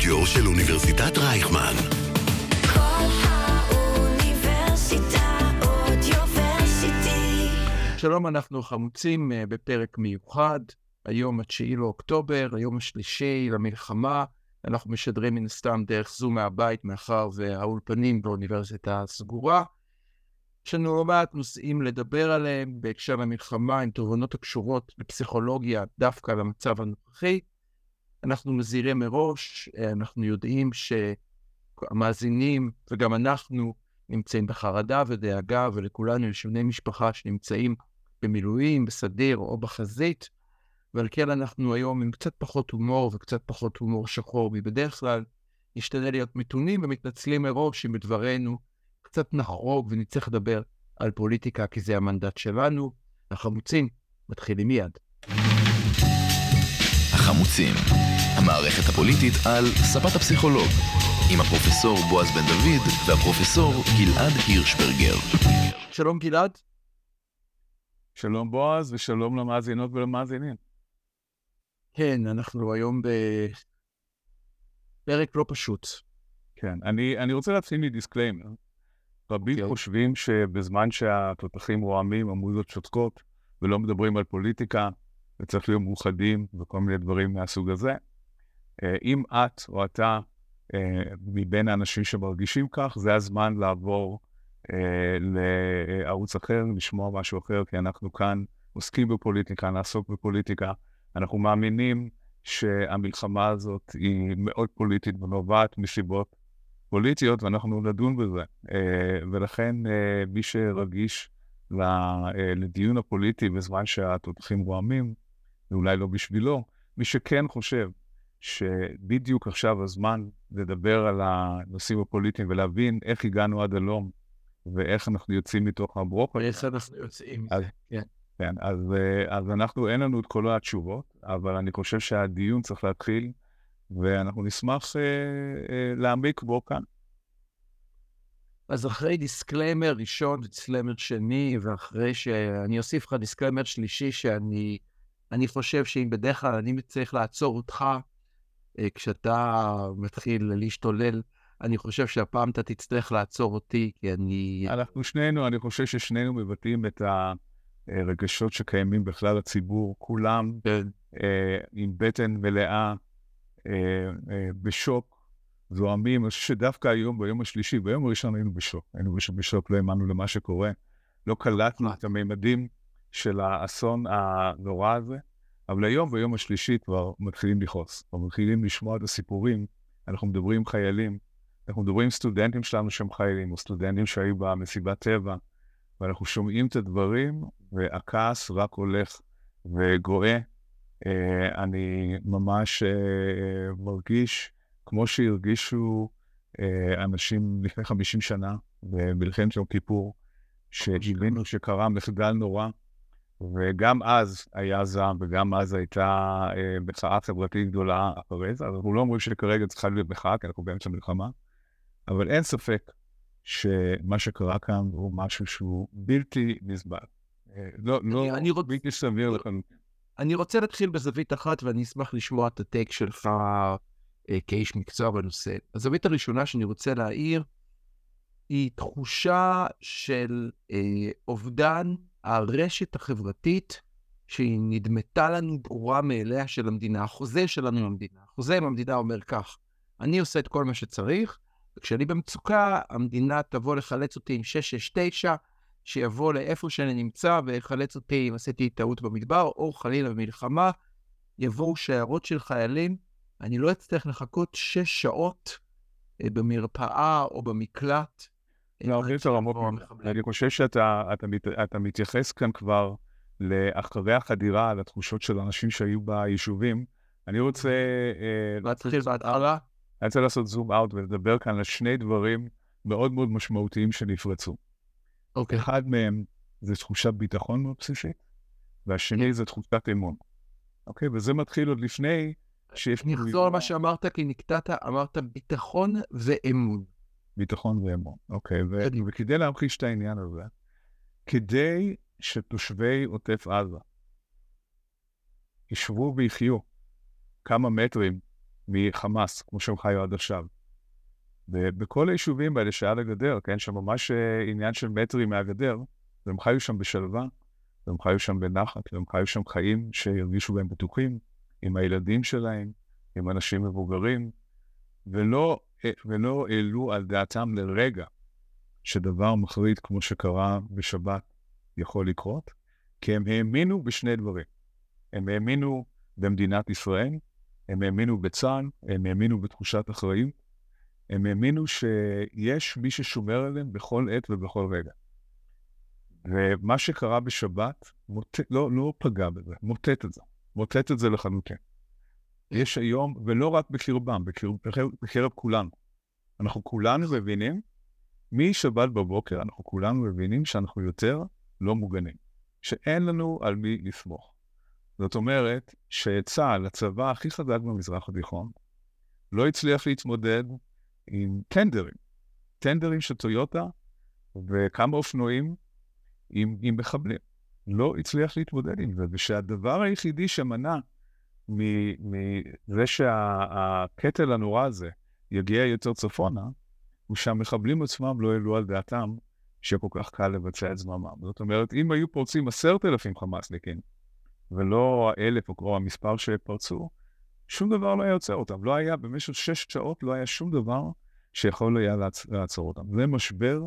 האודיו של אוניברסיטת רייכמן. כל האוניברסיטה אודיוורסיטי. שלום, אנחנו חמוצים אה, בפרק מיוחד, היום ה-9 לאוקטובר, היום השלישי למלחמה. אנחנו משדרים מן הסתם דרך זום מהבית, מאחר והאולפנים באוניברסיטה סגורה. יש לנו לא מעט נושאים לדבר עליהם בהקשר למלחמה, עם תובנות הקשורות בפסיכולוגיה דווקא למצב הנוכחי. אנחנו מזהירים מראש, אה, אנחנו יודעים שהמאזינים וגם אנחנו נמצאים בחרדה ודאגה, ולכולנו יש בני משפחה שנמצאים במילואים, בסדיר או בחזית, ועל כן אנחנו היום עם קצת פחות הומור וקצת פחות הומור שחור מבדרך כלל. נשתדל להיות מתונים ומתנצלים מראש אם בדברינו קצת נחרוג ונצטרך לדבר על פוליטיקה, כי זה המנדט שלנו. החמוצים מתחילים מיד. החמוצים, המערכת הפוליטית על ספת הפסיכולוג, עם הפרופסור בועז בן דוד והפרופסור גלעד הירשברגר. שלום גלעד. שלום בועז ושלום למאזינות ולמאזינים. כן, אנחנו היום בפרק לא פשוט. כן, אני, אני רוצה להתחיל מדיסקליימר. רבים אוקיי. חושבים שבזמן שהתותחים רועמים, המוזות שותקות, ולא מדברים על פוליטיקה, וצריך להיות מאוחדים וכל מיני דברים מהסוג הזה. אה, אם את או אתה אה, מבין האנשים שמרגישים כך, זה הזמן לעבור אה, לערוץ אחר, לשמוע משהו אחר, כי אנחנו כאן עוסקים בפוליטיקה, נעסוק בפוליטיקה. אנחנו מאמינים שהמלחמה הזאת היא מאוד פוליטית ונובעת מסיבות פוליטיות, ואנחנו נדון בזה. ולכן מי שרגיש לדיון הפוליטי בזמן שהתותחים רועמים, זה אולי לא בשבילו. מי שכן חושב שבדיוק עכשיו הזמן לדבר על הנושאים הפוליטיים ולהבין איך הגענו עד הלום ואיך אנחנו יוצאים מתוך הברוק, איך אנחנו יוצאים אז-? כן. כן, אז, אה, אז אנחנו, אין לנו את כל התשובות, אבל אני חושב שהדיון צריך להתחיל, ואנחנו נשמח אה, אה, להעמיק בו כאן. אז אחרי disclaimer ראשון ו disclaimer שני, ואחרי שאני אוסיף לך disclaimer שלישי, שאני אני חושב שאם בדרך כלל אני צריך לעצור אותך אה, כשאתה מתחיל להשתולל, אני חושב שהפעם אתה תצטרך לעצור אותי, כי אני... אנחנו שנינו, אני חושב ששנינו מבטאים את הרגשות שקיימים בכלל הציבור, כולם כן, אה, עם בטן מלאה, אה, אה, בשוק, זועמים. אני חושב שדווקא היום, ביום השלישי, ביום הראשון היינו בשוק. היינו בש- בשוק, לא האמנו למה שקורה. לא קלטנו. את הממדים של האסון הנורא הזה, אבל היום, ביום השלישי, כבר מתחילים לכעוס. כבר מתחילים לשמוע את הסיפורים. אנחנו מדברים עם חיילים, אנחנו מדברים עם סטודנטים שלנו שהם חיילים, או סטודנטים שהיו במסיבת טבע, ואנחנו שומעים את הדברים, והכעס רק הולך וגואה. אה, אני ממש אה, מרגיש כמו שהרגישו אה, אנשים לפני 50 שנה במלחמת יום כיפור, שהבינו שקרה מחדל נורא, וגם אז היה זעם וגם אז הייתה אה, מחאה חברתית גדולה אחרי זה, אז אנחנו לא אומרים שכרגע צריכה להיות מחאה, כי אנחנו באמצע מלחמה, אבל אין ספק שמה שקרה כאן הוא משהו שהוא בלתי נסבל. אה, לא, לא, רוצ- בלתי סביר לחלוטין. אני רוצה להתחיל בזווית אחת, ואני אשמח לשמוע את הטייק שלך אה, כאיש מקצוע בנושא. הזווית הראשונה שאני רוצה להעיר היא תחושה של אה, אובדן הרשת החברתית שהיא נדמתה לנו ברורה מאליה של המדינה, החוזה שלנו עם המדינה. החוזה עם המדינה אומר כך, אני עושה את כל מה שצריך, וכשאני במצוקה, המדינה תבוא לחלץ אותי עם 669, שיבוא לאיפה שאני נמצא ויחלץ אותי אם עשיתי טעות במדבר, או חלילה במלחמה, יבואו שיירות של חיילים, אני לא אצטרך לחכות שש שעות אה, במרפאה או במקלט. הרבה יותר עמוק. המחבלים. אני חושב שאתה אתה, אתה מתייחס כאן כבר לאחרי החדירה, לתחושות של אנשים שהיו ביישובים. אני רוצה, אה, להתחיל בהתחלה? אני רוצה לעשות זום אאוט ולדבר כאן על שני דברים מאוד מאוד משמעותיים שנפרצו. אוקיי. אחד מהם זה תחושת ביטחון מאוד בסיסית, והשני זה תחושת אמון. אוקיי? וזה מתחיל עוד לפני שיש... אחזור על מה שאמרת, כי נקטעת, אמרת ביטחון ואמון. ביטחון ואמון, אוקיי. ו-. וכדי להמחיש את העניין הזה, כדי שתושבי עוטף עזה ישבו ויחיו כמה מטרים מחמאס, כמו שהם חיו עד עכשיו. ובכל היישובים האלה שעל הגדר, כן, שממש אה, עניין של מטרים מהגדר, והם חיו שם בשלווה, והם חיו שם בנחת, והם חיו שם חיים שהרגישו בהם בטוחים, עם הילדים שלהם, עם אנשים מבוגרים, ולא, ולא העלו על דעתם לרגע שדבר מחריד כמו שקרה בשבת יכול לקרות, כי הם האמינו בשני דברים. הם האמינו במדינת ישראל, הם האמינו בצה"ל, הם האמינו בתחושת אחריות, הם האמינו שיש מי ששומר עליהם בכל עת ובכל רגע. ומה שקרה בשבת מוט... לא, לא פגע בזה, מוטט את זה, מוטט את זה לחלוטין. יש היום, ולא רק בקרבם, בקרב, בקרב, כולנו. אנחנו כולנו מבינים, משבת בבוקר אנחנו כולנו מבינים שאנחנו יותר לא מוגנים, שאין לנו על מי לסמוך. זאת אומרת שצה"ל, הצבא הכי חזק במזרח התיכון, לא הצליח להתמודד עם טנדרים, טנדרים של טויוטה וכמה אופנועים עם, עם מחבלים. לא הצליח להתמודד עם זה, ושהדבר היחידי שמנע מזה שהקטל הנורא הזה יגיע יותר צפונה, הוא שהמחבלים עצמם לא העלו על דעתם שיהיה כל כך קל לבצע את זממם. זאת אומרת, אם היו פורצים עשרת אלפים חמאסניקים, ולא האלף או המספר שפרצו, שום דבר לא היה יוצר אותם. לא היה, במשך שש שעות לא היה שום דבר שיכול היה לעצ... לעצור אותם. זה משבר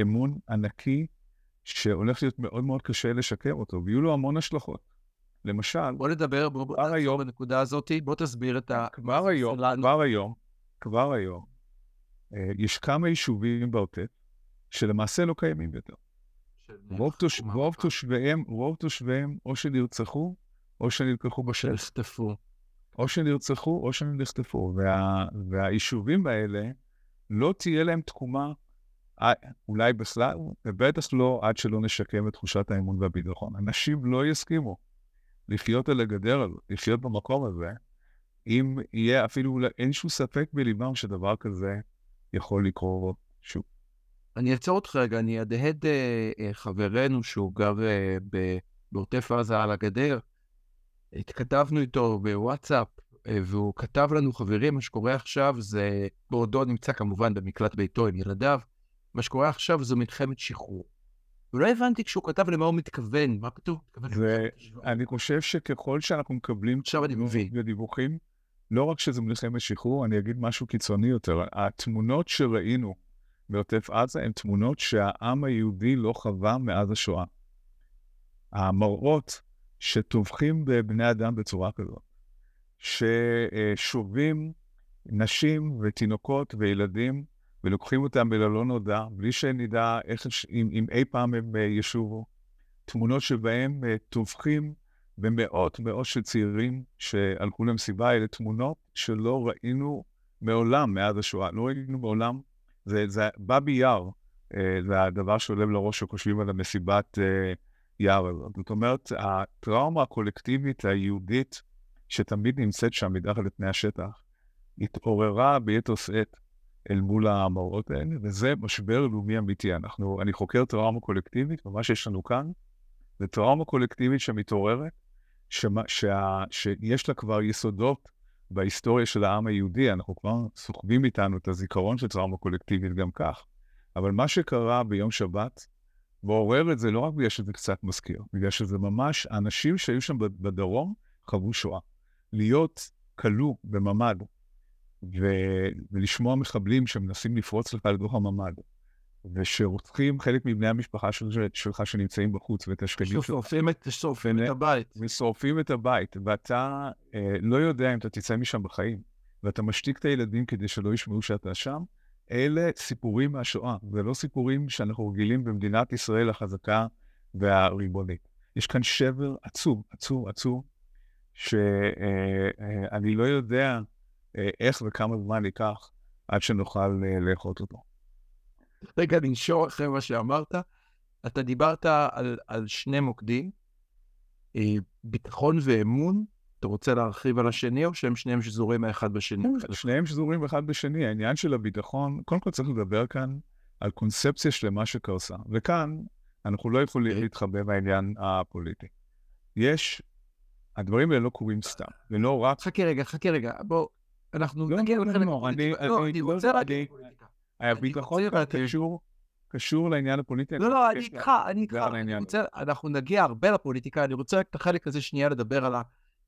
אמון ענקי שהולך להיות מאוד מאוד קשה לשקם אותו, ויהיו לו המון השלכות. למשל, בוא נדבר, בוא בוא כבר היום- בנקודה הזאת, בוא תסביר את ה... כבר היום, שלנו. כבר היום, כבר היום, אה, יש כמה יישובים בעוטף שלמעשה לא קיימים יותר. רוב, תוש... רוב, תושביהם, רוב תושביהם או שנרצחו או שנלקחו בשטח. שנחטפו. או שנרצחו או שנחטפו. וה... והיישובים האלה, לא תהיה להם תקומה, אה, אולי בכלל, ובטח לא עד שלא נשקם את תחושת האמון והביטחון. אנשים לא יסכימו לחיות על הגדר הזאת, לחיות במקום הזה, אם יהיה אפילו, אין שום ספק בליבם שדבר כזה יכול לקרות שוב. אני אעצור אותך רגע, אני אהדהד אה, אה, חברנו שהוא גר אה, בעוטף עזה על הגדר. התכתבנו איתו בוואטסאפ, אה, והוא כתב לנו, חברים, מה שקורה עכשיו זה, בעודו נמצא כמובן במקלט ביתו עם ילדיו, מה שקורה עכשיו זו מלחמת שחרור. ולא הבנתי כשהוא כתב למה הוא מתכוון, מה כתוב? מתכוון זה- למלחמת שחרור. אני חושב שככל שאנחנו מקבלים. ודיווחים, לא רק שזה מלחמת שחרור, אני אגיד משהו קיצוני יותר. התמונות שראינו בעוטף עזה הן תמונות שהעם היהודי לא חווה מאז השואה. המראות שטובחים בבני אדם בצורה כזאת, ששובים נשים ותינוקות וילדים ולוקחים אותם אל הלא נודע, בלי שנדע איך, אם, אם אי פעם הם אה, ישובו. תמונות שבהם אה, טובחים במאות מאות של צעירים שהלכו למסיבה, אלה תמונות שלא ראינו מעולם מאז השואה, לא ראינו מעולם. זה, זה באבי יאר, אה, זה הדבר שעולה לראש כשחושבים על המסיבת יער הזאת. זאת אומרת, הטראומה הקולקטיבית היהודית, שתמיד נמצאת שם מתחת לפני השטח, התעוררה ביתר שאת אל מול המראות האלה, וזה משבר לאומי אמיתי. אנחנו, אני חוקר טראומה קולקטיבית, ומה שיש לנו כאן זה טראומה קולקטיבית שמתעוררת, שמה, שה, שיש לה כבר יסודות בהיסטוריה של העם היהודי, אנחנו כבר סוחבים איתנו את הזיכרון של טראומה קולקטיבית גם כך. אבל מה שקרה ביום שבת, מעורר את זה לא רק בגלל שזה קצת מזכיר, בגלל שזה ממש, האנשים שהיו שם בדרום חוו שואה. להיות כלוא בממ"ד ולשמוע מחבלים שמנסים לפרוץ לך לתוך הממ"ד, ושרוצחים חלק מבני המשפחה של- שלך שנמצאים בחוץ, ואת השכנים שלך, שורפים את, שורפים את הבית. ושורפים את הבית, ואתה אה, לא יודע אם אתה תצא משם בחיים, ואתה משתיק את הילדים כדי שלא ישמעו שאתה שם, אלה סיפורים מהשואה, ולא סיפורים שאנחנו רגילים במדינת ישראל החזקה והריבונית. יש כאן שבר עצום, עצום, עצום, שאני לא יודע אה, איך וכמה זמן ייקח עד שנוכל אה, לאכול אותו. רגע, ננשור אחרי מה שאמרת. אתה דיברת על, על שני מוקדים, אה, ביטחון ואמון. אתה רוצה להרחיב על השני, או שהם שניהם שזורים האחד בשני? שניהם שזורים אחד בשני. העניין של הביטחון, קודם כל צריך לדבר כאן על קונספציה שלמה שקרסה. וכאן אנחנו לא יכולים אוקיי. להתחבא מהעניין הפוליטי. יש, הדברים האלה לא קורים סתם, ולא רק... חכה רגע, חכה רגע. בוא, אנחנו לא, נגיע לא, לחלק לא. אני- לא, אני- לא, רוצה להגיד פוליטיקה. הביטחון רק- קשור, לעניין הפוליטי. לא, לא, אני איתך, אני איתך. אנחנו נגיע הרבה לפוליטיקה, אני רוצה רק את החלק הזה שנייה לדבר על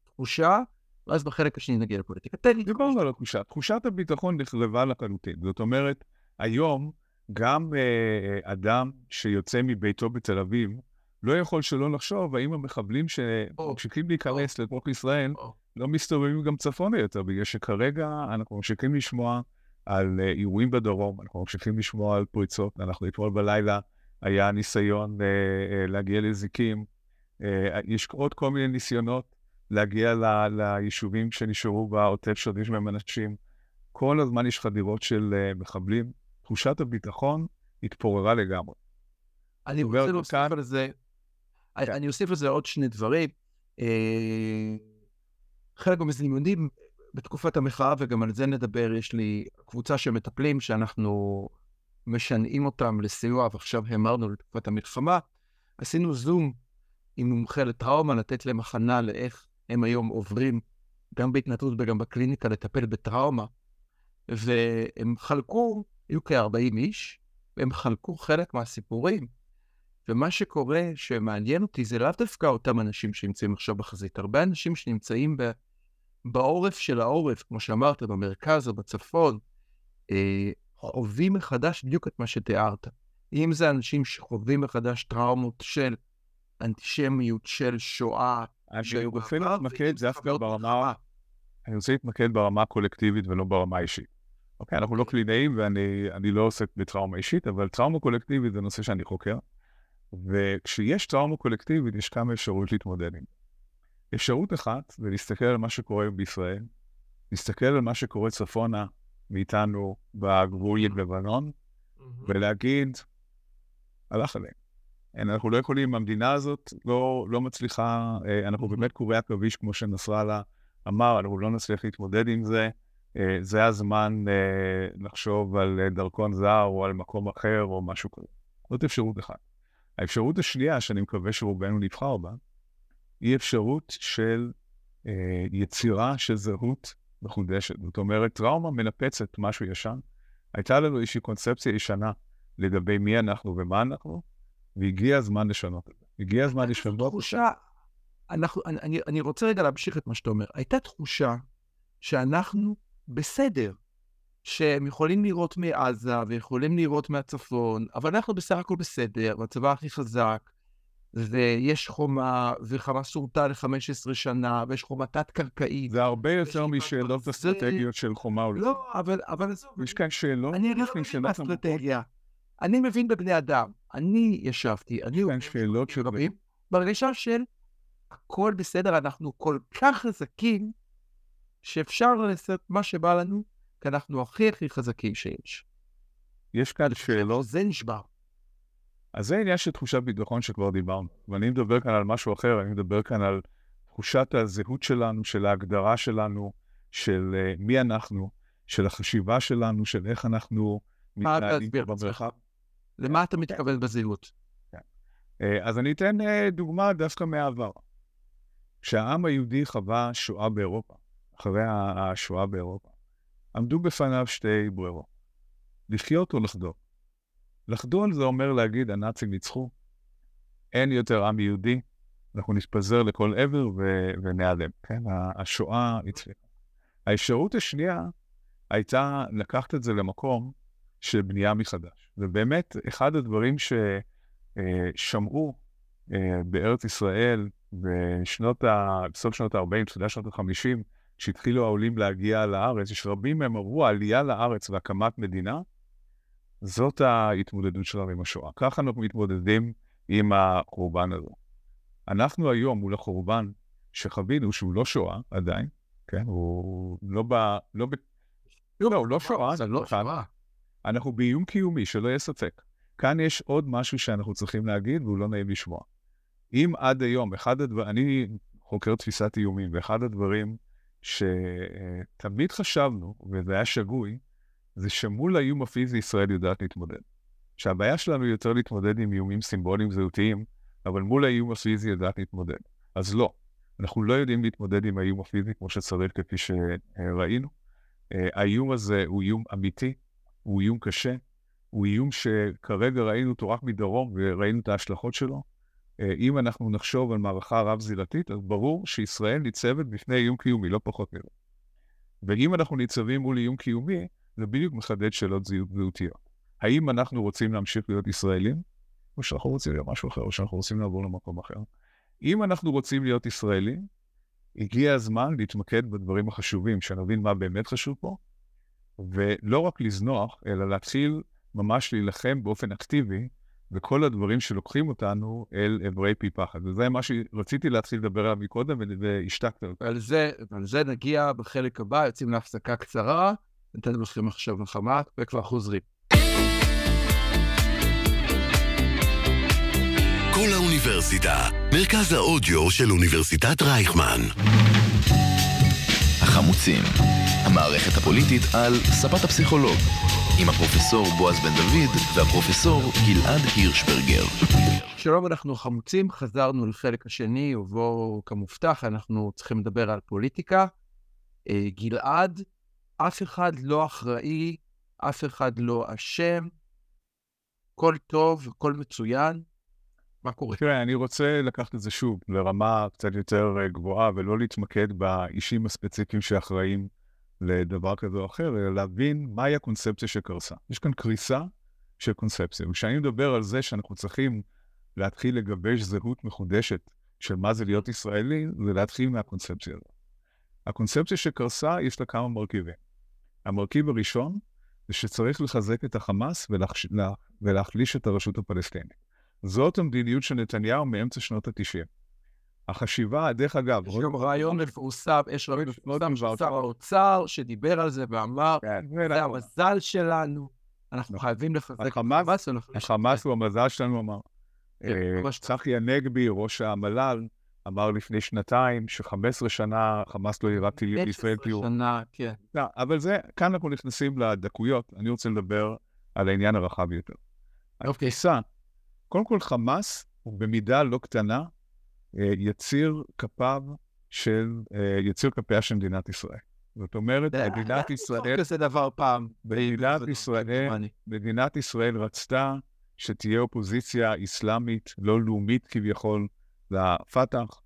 התחושה, ואז בחלק השני נגיע לפוליטיקה. תן לי דיברנו על התחושה. תחושת הביטחון נחרבה לחלוטין. זאת אומרת, היום גם אה, אדם שיוצא מביתו בתל אביב, לא יכול שלא לחשוב האם המחבלים שממשיכים להיכנס לתוך ישראל. לא מסתובבים גם צפונה יותר, בגלל שכרגע אנחנו ממשיכים לשמוע על אה, אירועים בדרום, אנחנו ממשיכים לשמוע על פריצות. אנחנו אתמול בלילה היה ניסיון אה, אה, להגיע לזיקים. אה, יש עוד כל מיני ניסיונות להגיע ל, ליישובים שנשארו בעוטף שעוד יש בהם אנשים. כל הזמן יש חדירות של אה, מחבלים. תחושת הביטחון התפוררה לגמרי. אני רוצה להוסיף מכאן. על זה, אני- כן. אני אוסיף על זה עוד שני דברים. אה, חלק מהמזלימונים בתקופת המחאה, וגם על זה נדבר, יש לי קבוצה של מטפלים שאנחנו משנעים אותם לסיוע, ועכשיו המרנו לתקופת המלחמה. עשינו זום עם מומחה לטראומה, לתת להם הכנה לאיך הם היום עוברים, גם בהתנדבות וגם בקליניקה, לטפל בטראומה. והם חלקו, היו כ-40 איש, והם חלקו חלק מהסיפורים. ומה שקורה, שמעניין אותי, זה לאו דווקא אותם אנשים שנמצאים עכשיו בחזית. הרבה אנשים שנמצאים ב... בעורף של העורף, כמו שאמרת, במרכז או בצפון, אה, חווים מחדש בדיוק את מה שתיארת. אם זה אנשים שחווים מחדש טראומות של אנטישמיות, של שואה, אני רוצה להתמקד דווקא ברמה. אני רוצה להתמקד ברמה הקולקטיבית ולא ברמה האישית. אוקיי, אנחנו לא קלינאים ואני אני לא עוסק בטראומה אישית, אבל טראומה קולקטיבית זה נושא שאני חוקר. וכשיש טראומה קולקטיבית, יש כמה אפשרויות להתמודד עם. אפשרות אחת זה להסתכל על מה שקורה בישראל, להסתכל על מה שקורה צפונה מאיתנו בגבול עם לבנון, ולהגיד, הלך עליהם. אנחנו לא יכולים, המדינה הזאת לא, לא מצליחה, אה, אנחנו באמת קורי עכביש, כמו שנסראללה אמר, אנחנו לא נצליח להתמודד עם זה. אה, זה הזמן אה, לחשוב על דרכון זר או על מקום אחר או משהו כזה. זאת אפשרות אחת. האפשרות השנייה, שאני מקווה שרובנו נבחר בה, היא אפשרות של אה, יצירה של זהות מחודשת. זאת אומרת, טראומה מנפצת משהו ישן. הייתה לנו איזושהי קונספציה ישנה לגבי מי אנחנו ומה אנחנו, והגיע הזמן לשנות את זה. הגיע הזמן לשנות. תחושה, אנחנו, אני, אני, אני רוצה רגע להמשיך את מה שאתה אומר. הייתה תחושה שאנחנו בסדר, שהם יכולים לראות מעזה ויכולים לראות מהצפון, אבל אנחנו בסך הכל בסדר, והצבא הכי חזק, ויש חומה, וחמאס הורתה ל-15 שנה, ויש חומה תת-קרקעית. זה הרבה יותר יש משאלות אסטרטגיות של חומה או לא. אבל, אבל עזוב, יש כאן שאלות, אני יש לא מבין. באסטרטגיה. אני מבין בבני אדם. אני ישבתי, אני... כאן שאלות של רבים, בהרגשה של הכל בסדר, אנחנו כל כך חזקים, שאפשר לעשות מה שבא לנו, כי אנחנו הכי הכי חזקים שיש. יש כאן שאלות, זה נשבר. אז זה עניין של תחושת ביטחון שכבר דיברנו. ואני מדבר כאן על משהו אחר, אני מדבר כאן על תחושת הזהות שלנו, של ההגדרה שלנו, של uh, מי אנחנו, של החשיבה שלנו, של איך אנחנו מתנהלים? במרחב. למה אתה מתכוון בזהות? Uh, אז אני אתן uh, דוגמה דווקא מהעבר. כשהעם היהודי חווה שואה באירופה, אחרי השואה באירופה, עמדו בפניו שתי ברירות, לחיות או לחדול. לחדול זה אומר להגיד, הנאצים ניצחו, אין יותר עם יהודי, אנחנו נתפזר לכל עבר ו- ונעלם, כן? השואה הצליחה. האפשרות השנייה הייתה לקחת את זה למקום של בנייה מחדש. ובאמת, אחד הדברים ששמעו אה, בארץ ישראל בשנות ה... בסוף שנות ה-40, תחילת שנות ה-50, כשהתחילו העולים להגיע לארץ, יש רבים מהם עברו העלייה לארץ והקמת מדינה, זאת ההתמודדות שלנו עם השואה. ככה אנחנו מתמודדים עם החורבן הזה. אנחנו היום מול החורבן שחווינו, שהוא לא שואה עדיין, כן? הוא לא ב... לא ב... לא, הוא לא שואה, זה לא בכלל. שואה. אנחנו באיום קיומי, שלא יהיה ספק. כאן יש עוד משהו שאנחנו צריכים להגיד, והוא לא נעים לשמוע. אם עד היום, אחד הדברים, אני חוקר תפיסת איומים, ואחד הדברים שתמיד חשבנו, וזה היה שגוי, זה שמול האיום הפיזי ישראל יודעת להתמודד. שהבעיה שלנו היא יותר להתמודד עם איומים סימבוליים זהותיים, אבל מול האיום הפיזי יודעת להתמודד. אז לא, אנחנו לא יודעים להתמודד עם האיום הפיזי כמו שצריך, כפי שראינו. אה, האיום הזה הוא איום אמיתי, הוא איום קשה, הוא איום שכרגע ראינו אותו רק מדרום וראינו את ההשלכות שלו. אה, אם אנחנו נחשוב על מערכה רב-זירתית, אז ברור שישראל ניצבת בפני איום קיומי, לא פחות מזה. ואם אנחנו ניצבים מול איום קיומי, זה בדיוק מחדד שאלות זהותיות. האם אנחנו רוצים להמשיך להיות ישראלים, או שאנחנו רוצים להיות משהו אחר, או שאנחנו רוצים לעבור למקום אחר? אם אנחנו רוצים להיות ישראלים, הגיע הזמן להתמקד בדברים החשובים, שנבין מה באמת חשוב פה, ולא רק לזנוח, אלא להתחיל ממש להילחם באופן אקטיבי בכל הדברים שלוקחים אותנו אל עברי פי פחד. וזה מה שרציתי להתחיל לדבר עליו מקודם, והשתקת אותי. ועל זה, ועל זה נגיע בחלק הבא, יוצאים להפסקה קצרה, ניתן לכם עכשיו נחמה, וכבר חוזרים. כל האוניברסיטה, מרכז האודיו של אוניברסיטת רייכמן. החמוצים, המערכת הפוליטית על ספת הפסיכולוג, עם הפרופסור בועז בן דוד והפרופסור גלעד הירשברגר. שלום, אנחנו חמוצים, חזרנו לחלק השני, ובו כמובטח אנחנו צריכים לדבר על פוליטיקה. אה, גלעד, אף אחד לא אחראי, אף אחד לא אשם, הכל טוב, הכל מצוין. מה קורה? תראה, אני רוצה לקחת את זה שוב לרמה קצת יותר אה, גבוהה, ולא להתמקד באישים הספציפיים שאחראים לדבר כזה או אחר, אלא להבין מהי הקונספציה שקרסה. יש כאן קריסה של קונספציה. וכשאני מדבר על זה שאנחנו צריכים להתחיל לגבש זהות מחודשת של מה זה להיות ישראלי, זה להתחיל מהקונספציה הזאת. הקונספציה שקרסה, יש לה כמה מרכיבים. המרכיב הראשון זה שצריך לחזק את החמאס ולהחש... ולהחליש את הרשות הפלסטינית. זאת המדיניות של נתניהו מאמצע שנות ה-90. החשיבה, דרך אגב, יש גם רעיון מפורסם, יש רעיון מפורסם של שר האוצר שדיבר על זה ואמר, כן, זה המזל שלנו, אנחנו חייבים לחזק את החמאס- החמאס הוא המזל שלנו, אמר. כן, אה. צחי הנגבי, ראש המל"ל, אמר לפני שנתיים ש-15 שנה חמאס לא ירה טילים לישראל 15 תראו. שנה, כן. לא, אבל זה, כאן אנחנו נכנסים לדקויות, אני רוצה לדבר על העניין הרחב יותר. אוקיי. התפיסה, קודם כל חמאס הוא במידה לא קטנה אה, יציר כפיו של, אה, יציר כפיה של מדינת ישראל. זאת אומרת, מדינת ישראל, כזה דבר פעם. מדינת בזמן, ישראל. מדינת ישראל רצתה שתהיה אופוזיציה אסלאמית, לא לאומית כביכול, לפת"ח,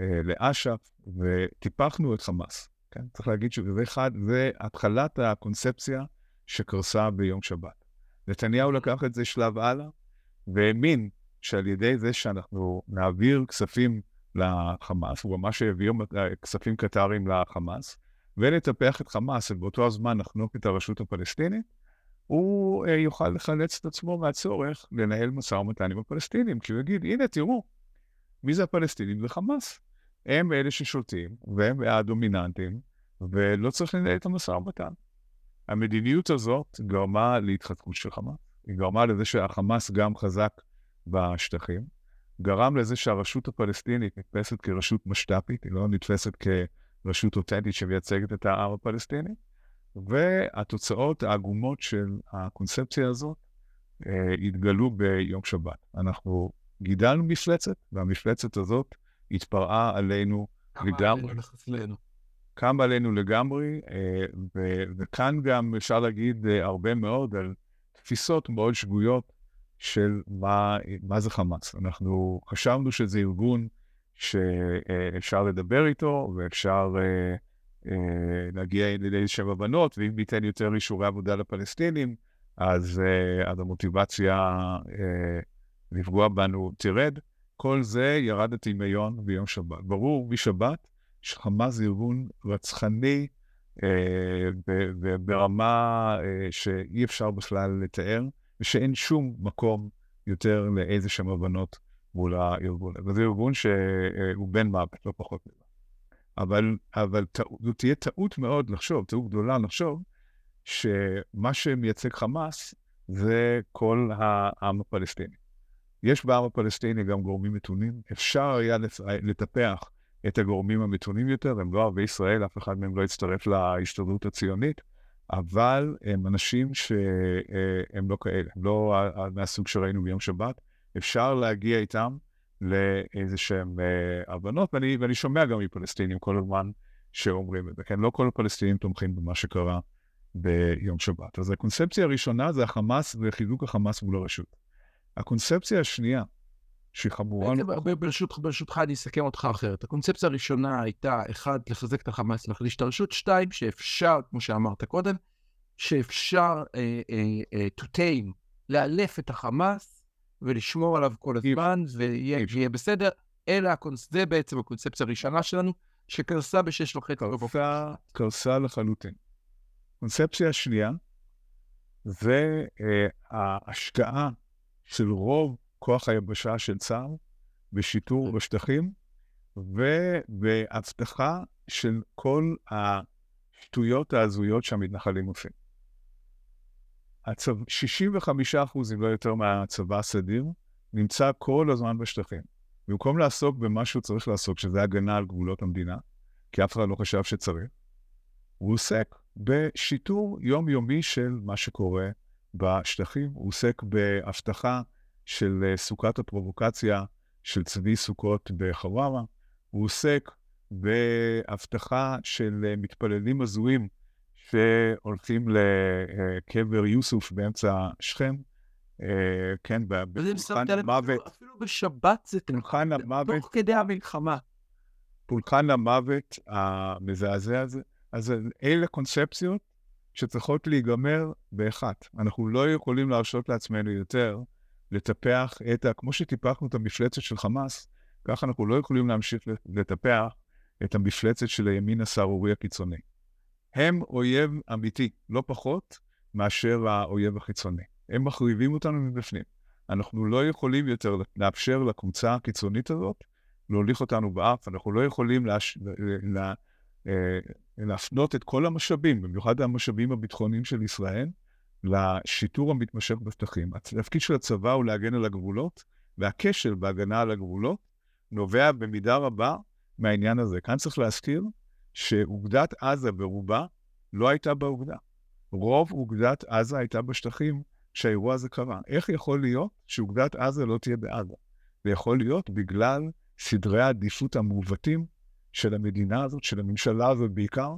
אה, לאש"ף, וטיפחנו את חמאס. כן? צריך להגיד שזה אחד, זה התחלת הקונספציה שקרסה ביום שבת. נתניהו לקח את זה שלב הלאה, והאמין שעל ידי זה שאנחנו נעביר כספים לחמאס, הוא ממש העביר אה, כספים קטריים לחמאס, ונטפח את חמאס, ובאותו הזמן נחנוק את הרשות הפלסטינית, הוא אה, יוכל לחלץ את עצמו מהצורך לנהל משא ומתן עם הפלסטינים, כי הוא יגיד, הנה, תראו, מי זה הפלסטינים? זה חמאס. הם אלה ששולטים, והם הדומיננטים, ולא צריך לנהל את המשא ומתן. המדיניות הזאת גרמה להתחזקות של חמאס, היא גרמה לזה שהחמאס גם חזק בשטחים, גרם לזה שהרשות הפלסטינית נתפסת כרשות משת"פית, היא לא נתפסת כרשות אותנטית שמייצגת את העם הפלסטיני, והתוצאות העגומות של הקונספציה הזאת אה, התגלו ביום שבת. אנחנו גידלנו מפלצת, והמפלצת הזאת התפרעה עלינו לגמרי. קם עלינו לגמרי, אה, ו- וכאן גם אפשר להגיד אה, הרבה מאוד על תפיסות מאוד שגויות של מה, מה זה חמאס. אנחנו חשבנו שזה ארגון שאפשר לדבר איתו ואפשר אה, אה, להגיע לאיזשהם הבנות, ואם ניתן יותר אישורי עבודה לפלסטינים, אז, אה, אז המוטיבציה אה, לפגוע בנו תרד. כל זה ירד לטמיון ביום שבת. ברור משבת שחמאס זה ארגון רצחני אה, ברמה אה, שאי אפשר בכלל לתאר, ושאין שום מקום יותר לאיזה שהם הבנות מול הארגון. וזה ארגון שהוא בן מוות, לא פחות מזה. אבל, אבל זו תהיה טעות מאוד לחשוב, טעות גדולה לחשוב, שמה שמייצג חמאס זה כל העם הפלסטיני. יש בעם הפלסטיני גם גורמים מתונים, אפשר היה לטפח את הגורמים המתונים יותר, הם לא ערביי ישראל, אף אחד מהם לא הצטרף להסתדרות הציונית, אבל הם אנשים שהם לא כאלה, הם לא ה- ה- מהסוג שראינו ביום שבת. אפשר להגיע איתם לאיזה שהם אה, הבנות, ואני, ואני שומע גם מפלסטינים כל הזמן שאומרים את זה, כן? לא כל הפלסטינים תומכים במה שקרה ביום שבת. אז הקונספציה הראשונה זה החמאס וחיזוק החמאס מול הרשות. הקונספציה השנייה, שהיא חמורה... בעצם, ב- ברשות- ברשותך, אני אסכם אותך אחרת. הקונספציה הראשונה הייתה, אחד, לחזק את החמאס, להחליש את הרשות, שתיים, שאפשר, כמו שאמרת קודם, שאפשר אה, אה, אה, to tame, לאלף את החמאס ולשמור עליו כל הזמן, ויהיה בסדר. אלה הקונס... זה בעצם הקונספציה הראשונה שלנו, שקרסה בשש וחצי. קרסה, קרסה לחלוטין. קונספציה השנייה זה אה, ההשקעה של רוב כוח היבשה של צה"ל בשיטור בשטחים ובהבטחה של כל השטויות ההזויות שהמתנחלים עושים. הצב... 65 אחוז, אם לא יותר, מהצבא הסדיר נמצא כל הזמן בשטחים. במקום לעסוק במה שהוא צריך לעסוק, שזה הגנה על גבולות המדינה, כי אף אחד לא חשב שצריך, הוא עוסק בשיטור יומיומי של מה שקורה בשטחים, הוא עוסק בהבטחה של אה, סוכת הפרובוקציה של צבי סוכות בחווארה, הוא עוסק בהבטחה של אה, מתפללים הזויים שהולכים לקבר יוסוף באמצע שכם, אה, כן, בפולחן המוות, אפילו בשבת זה פולחן המוות תוך כדי המלחמה. פולחן המוות המזעזע הזה. אז אלה קונספציות שצריכות להיגמר באחת. אנחנו לא יכולים להרשות לעצמנו יותר לטפח את ה... כמו שטיפחנו את המפלצת של חמאס, ככה אנחנו לא יכולים להמשיך לטפח את המפלצת של הימין הסהרורי הקיצוני. הם אויב אמיתי, לא פחות מאשר האויב החיצוני. הם מחריבים אותנו מבפנים. אנחנו לא יכולים יותר לאפשר לקבוצה הקיצונית הזאת להוליך אותנו באף, אנחנו לא יכולים להש... לה... אה, להפנות את כל המשאבים, במיוחד המשאבים הביטחוניים של ישראל, לשיטור המתמשך בשטחים. התפקיד של הצבא הוא להגן על הגבולות, והכשל בהגנה על הגבולות נובע במידה רבה מהעניין הזה. כאן צריך להזכיר שאוגדת עזה ברובה לא הייתה באוגדה. רוב אוגדת עזה הייתה בשטחים כשהאירוע הזה קרה. איך יכול להיות שאוגדת עזה לא תהיה בעזה? זה יכול להיות בגלל סדרי העדיפות המעוותים של המדינה הזאת, של הממשלה הזאת בעיקר,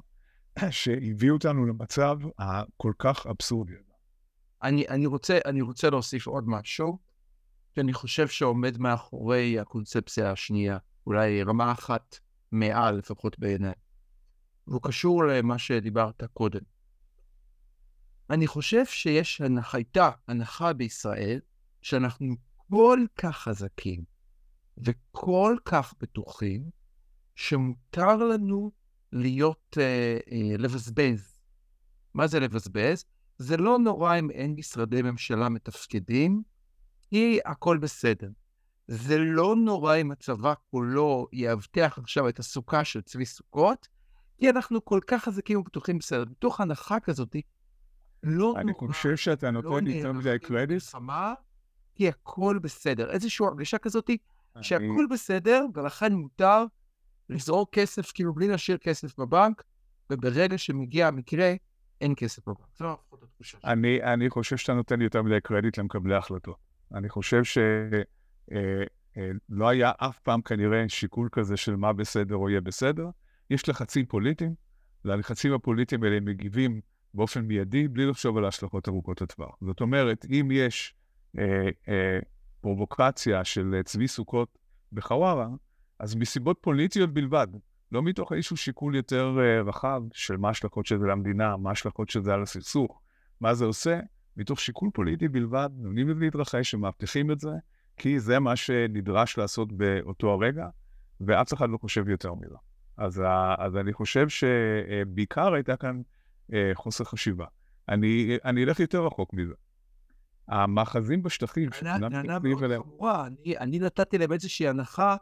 שהביאו אותנו למצב הכל כך אבסורדי. אני, אני, רוצה, אני רוצה להוסיף עוד משהו, שאני חושב שעומד מאחורי הקונספציה השנייה, אולי רמה אחת מעל לפחות בעיניי. והוא קשור למה שדיברת קודם. אני חושב שיש הנחה, הייתה הנחה בישראל, שאנחנו כל כך חזקים וכל כך בטוחים, שמותר לנו להיות, אה, אה, לבזבז. מה זה לבזבז? זה לא נורא אם אין משרדי ממשלה מתפקדים, כי הכל בסדר. זה לא נורא אם הצבא כולו יאבטח עכשיו את הסוכה של צבי סוכות, כי אנחנו כל כך חזקים ובטוחים בסדר. מתוך הנחה כזאת, לא נורא. אני חושב שאתה לא נותן יותר מדי קרדיט. למלחמה, כי הכל בסדר. איזושהי הרגשה כזאת שהכל בסדר, ולכן מותר לזרוק כסף, כאילו בלי להשאיר כסף בבנק, וברגע שמגיע המקרה, אין כסף בבנק. זו לפחות התחושה שלי. אני, אני חושב שאתה נותן יותר מדי קרדיט למקבלי ההחלטות. אני חושב שלא אה, אה, לא היה אף פעם כנראה שיקול כזה של מה בסדר או יהיה בסדר. יש לחצים פוליטיים, ללחצים הפוליטיים האלה מגיבים באופן מיידי, בלי לחשוב על ההשלכות ארוכות הטווח. זאת אומרת, אם יש אה, אה, פרובוקציה של צבי סוכות בחווארה, אז מסיבות פוליטיות בלבד, לא מתוך איזשהו שיקול יותר אה, רחב של מה ההשלכות של זה למדינה, מה ההשלכות של זה על הסכסוך, מה זה עושה, מתוך שיקול פוליטי בלבד, נותנים לזה להתרחש, שמאבטחים את זה, כי זה מה שנדרש לעשות באותו הרגע, ואף אחד לא חושב יותר מזה. אז, אז אני חושב שבעיקר הייתה כאן אה, חוסר חשיבה. אני, אני אלך יותר רחוק מזה. המאחזים בשטחים, שכולם טענה מאוד אליהם, חמורה. אני- אני נתתי להם איזושהי הנחה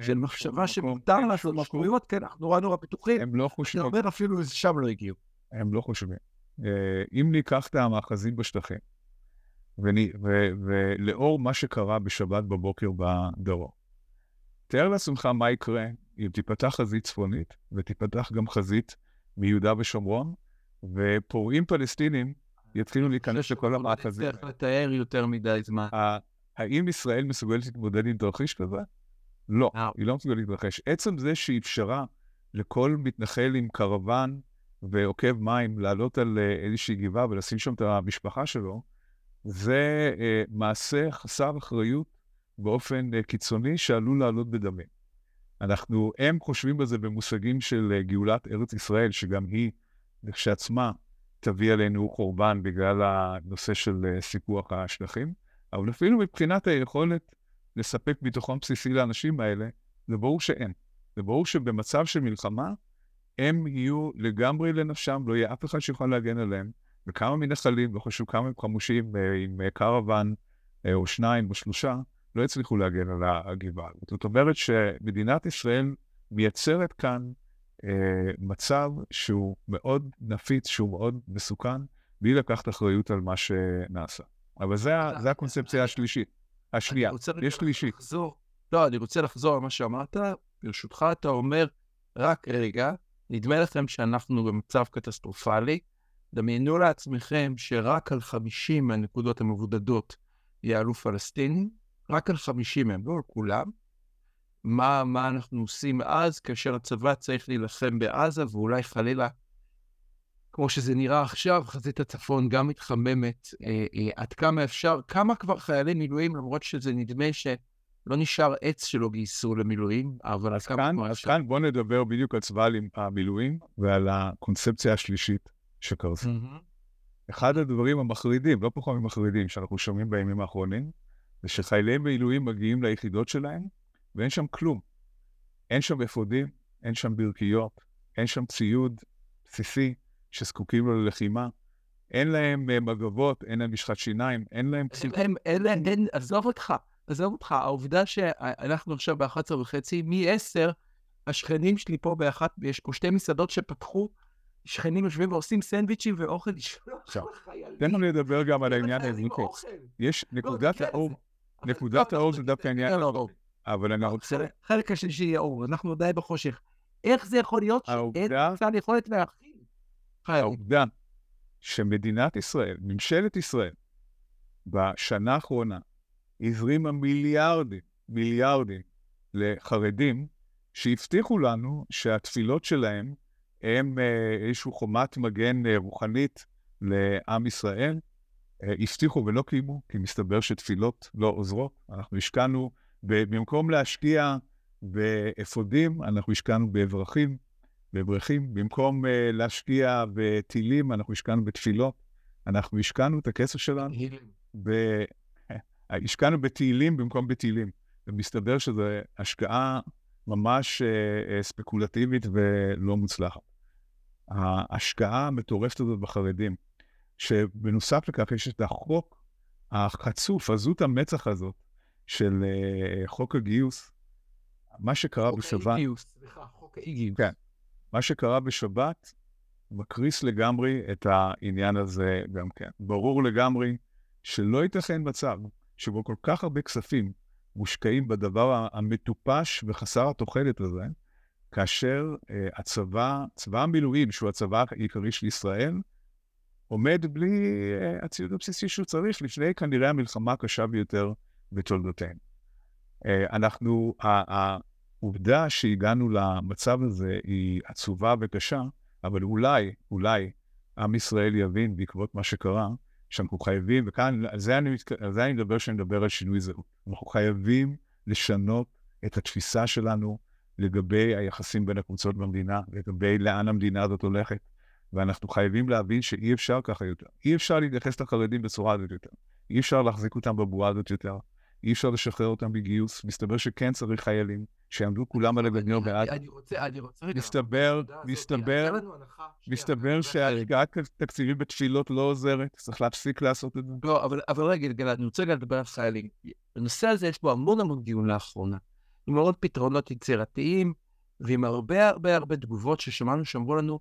של מחשבה שמותר לעשות. שטויות, כן, אנחנו נורא נורא בטוחים. הם לא חושבים, אומר אפילו שם לא הגיעו. הם לא חושבים. אה, אם ניקח את המאחזים בשטחים, ולאור מה שקרה בשבת בבוקר בדרום, תאר לעצמך מה יקרה אם תיפתח חזית צפונית, ותיפתח גם חזית מיהודה ושומרון, ופורעים פלסטינים יתחילו להיכנס לכל המאחזים. צריך לתאר יותר מדי זמן. האם ישראל מסוגלת להתמודד עם תרחיש כזה? לא, אה. היא לא מסוגלת להתרחש. עצם זה שאפשרה לכל מתנחל עם קרוון ועוקב מים לעלות על אה, איזושהי גבעה ולשים שם את המשפחה שלו, זה אה, מעשה חסר אחריות באופן אה, קיצוני שעלול לעלות בדמים. אנחנו, הם חושבים בזה במושגים של אה, גאולת ארץ ישראל, שגם היא לכשעצמה תביא עלינו חורבן בגלל הנושא של אה, סיפוח השטחים, אבל אפילו מבחינת היכולת לספק ביטחון בסיסי לאנשים האלה, זה ברור שאין. זה ברור שבמצב של מלחמה, הם יהיו לגמרי לנפשם, לא יהיה אף אחד שיוכל להגן עליהם, וכמה מנחלים, לא חשוב כמה הם חמושים אה, עם אה, קרוון אה, או שניים או שלושה, לא הצליחו להגן על הגבעה. זאת אומרת שמדינת ישראל מייצרת כאן אה, מצב שהוא מאוד נפיץ, שהוא מאוד מסוכן, בלי לקחת אחריות על מה שנעשה. אבל זה, זה הקונספציה השלישית. השנייה, יש שלישית. לא, אני רוצה לחזור על מה שאמרת. ברשותך, אתה אומר, רק רגע, נדמה לכם שאנחנו במצב קטסטרופלי. דמיינו לעצמכם שרק על 50 מהנקודות המבודדות יעלו פלסטינים, רק על 50 מהם, לא על כולם. מה, מה אנחנו עושים אז, כאשר הצבא צריך להילחם בעזה, ואולי חלילה, כמו שזה נראה עכשיו, חזית הצפון גם מתחממת אה, אה, עד כמה אפשר, כמה כבר חיילי מילואים, למרות שזה נדמה שלא נשאר עץ שלא גייסו למילואים, אבל אז כמה כאן, כבר אפשר. כאן בואו נדבר בדיוק על צבא המילואים ועל הקונספציה השלישית שקרסה. מהמם. אחד הדברים המחרידים, לא פחות ממחרידים, שאנחנו שומעים בימים האחרונים, זה שחיילי מילואים מגיעים ליחידות שלהם, ואין שם כלום. אין שם אפודים, אין שם ברכיות, אין שם ציוד בסיסי שזקוקים לו ללחימה, אין להם אה, מגבות, אין להם משחת שיניים, אין להם. הם, אלה, אין, עזוב אותך, עזוב אותך, העובדה שאנחנו עכשיו ב-11 וחצי, מ-10, השכנים שלי פה באחת, יש פה שתי מסעדות שפתחו, שכנים יושבים ועושים סנדוויצ'ים ואוכל לשלוח לחיילים. תן לנו לדבר גם על העניין. אוכל. יש לא, נקודת האור, נקודת לא, האור לא, זה דווקא העניין. אבל אני רוצה... בסדר, חלק השלישי יהיה אור, אנחנו די בחושך. איך זה יכול להיות שאין בכלל יכולת להכין? העובדה שמדינת ישראל, ממשלת ישראל, בשנה האחרונה, הזרימה מיליארדים, מיליארדים לחרדים, שהבטיחו לנו שהתפילות שלהם הם אה, איזושהי חומת מגן אה, רוחנית לעם ישראל. אה, הבטיחו ולא קיימו, כי מסתבר שתפילות לא עוזרות. אנחנו השקענו, במקום להשקיע באפודים, אנחנו השקענו באברכים, באברכים. במקום uh, להשקיע בטילים, אנחנו השקענו בתפילות. אנחנו השקענו את הכסף שלנו, ב... השקענו בתהילים במקום בטילים. ומסתבר שזו השקעה ממש uh, uh, ספקולטיבית ולא מוצלחת. ההשקעה המטורפת הזאת בחרדים, שבנוסף לכך יש את החוק החצוף, עזות המצח הזאת, של uh, חוק הגיוס, מה שקרה חוק בשבת, האי-גיוס, סליחה, חוק האי-גיוס. כן. מה שקרה בשבת מקריס לגמרי את העניין הזה גם כן. ברור לגמרי שלא ייתכן מצב שבו כל כך הרבה כספים מושקעים בדבר המטופש וחסר התוחלת הזה, כאשר אה, הצבא, צבא המילואים, שהוא הצבא העיקרי של ישראל, עומד בלי אה, הציוד הבסיסי שהוא צריך לפני כנראה המלחמה הקשה ביותר בתולדותינו. אה, אנחנו, ה- ה- העובדה שהגענו למצב הזה היא עצובה וקשה, אבל אולי, אולי, עם ישראל יבין בעקבות מה שקרה, שאנחנו חייבים, וכאן, על זה אני, מתק- על זה אני מדבר כשאני מדבר על שינוי זהות. אנחנו חייבים לשנות את התפיסה שלנו לגבי היחסים בין הקבוצות במדינה, לגבי לאן המדינה הזאת הולכת, ואנחנו חייבים להבין שאי אפשר ככה יותר. אי אפשר להתייחס לחרדים בצורה הזאת יותר. אי אפשר להחזיק אותם בבועה הזאת יותר. אי אפשר לשחרר אותם בגיוס. מסתבר שכן צריך חיילים, שיעמדו כולם על הגדר בעד. אני רוצה, אני רוצה רגע... מסתבר, מסתבר, מסתבר שהשקעת תקציבים בתפילות לא עוזרת, צריך להפסיק לעשות את זה. לא, אבל, אבל רגע, גלעד, אני רוצה לדבר על חיילים. בנושא הזה יש בו המון המון דיון לאחרונה, עם המון פתרונות יצירתיים, ועם הרבה הרבה הרבה תגובות ששמענו שאמרו לנו,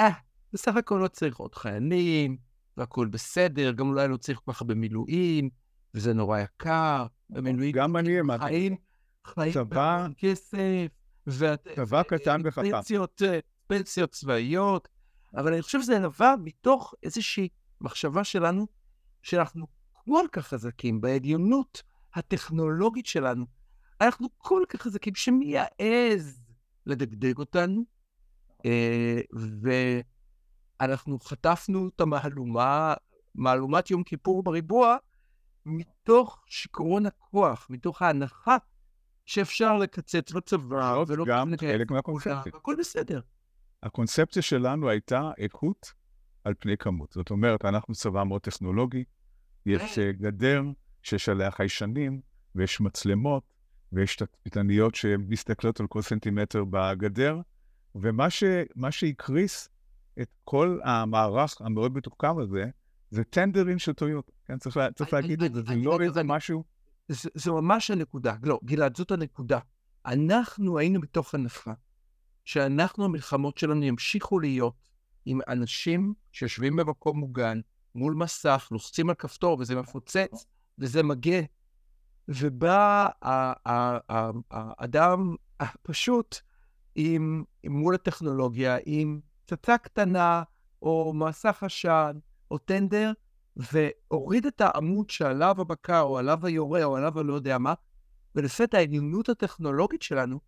אה, בסך הכל לא צריך עוד חיילים, והכול בסדר, גם אולי לא צריך כל כך הרבה מילואים, וזה נורא יקר, ומילואים גם אני האמנתי. חיים, חיים צבא- כסף, ואת- צבא קטן ו- וחכם. פנסיות, אה, פנסיות צבאיות, אבל אני חושב שזה נבע מתוך איזושהי מחשבה שלנו, שאנחנו כל כך חזקים בעליונות הטכנולוגית שלנו. אנחנו כל כך חזקים, שמי יעז לדגדג אותנו, אה, ואנחנו חטפנו את המהלומה, מהלומת יום כיפור בריבוע, מתוך שיכרון הכוח, מתוך ההנחה שאפשר לקצץ בצבא, ולא גם חלק מהקונספציה. הכל בסדר. הקונספציה שלנו הייתה איכות על פני כמות. זאת אומרת, אנחנו צבא מאוד טכנולוגי, יש אה, גדר שיש עליה חיישנים, ויש מצלמות, ויש תצפיתניות שמסתכלות על כל סנטימטר בגדר, ומה ש, שהקריס את כל המערך המאוד מתוחכם הזה, זה טנדרים של טויוטה. כן, צריך, צריך אני- להגיד את זה, זה אני- לא איזה משהו... זה, זה ממש הנקודה. לא, גלעד, זאת הנקודה. אנחנו היינו בתוך הנחה שאנחנו, המלחמות שלנו ימשיכו להיות עם אנשים שיושבים במקום מוגן, מול מסך, לוחצים על כפתור וזה מפוצץ, וזה מגה. ובא האדם הפשוט עם מול הטכנולוגיה, עם פצצה קטנה, או מסך עשן, או טנדר, והוריד את העמוד שעליו הבקר, או עליו היורה, או עליו הלא יודע מה, ולפתע העליונות הטכנולוגית שלנו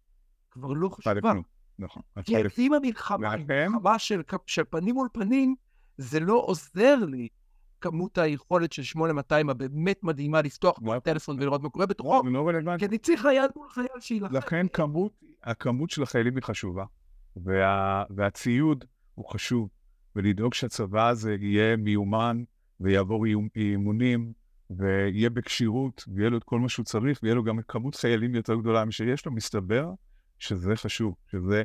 כבר לא חשובה. נכון. כי. אם המלחמה, של, של פנים מול פנים, זה לא עוזר לי כמות היכולת של 8200 הבאמת מדהימה לפתוח. טלפון ולראות מה קורה בתוכו. כי אני צריך חייל מול חייל שיילחם. לכן כמות, הכמות של החיילים היא חשובה, וה, והציוד הוא חשוב, ולדאוג שהצבא הזה יהיה מיומן ויעבור אימונים, ויהיה בכשירות, ויהיה לו את כל מה שהוא צריך, ויהיה לו גם כמות חיילים יותר גדולה משיש לו, מסתבר שזה חשוב, שזה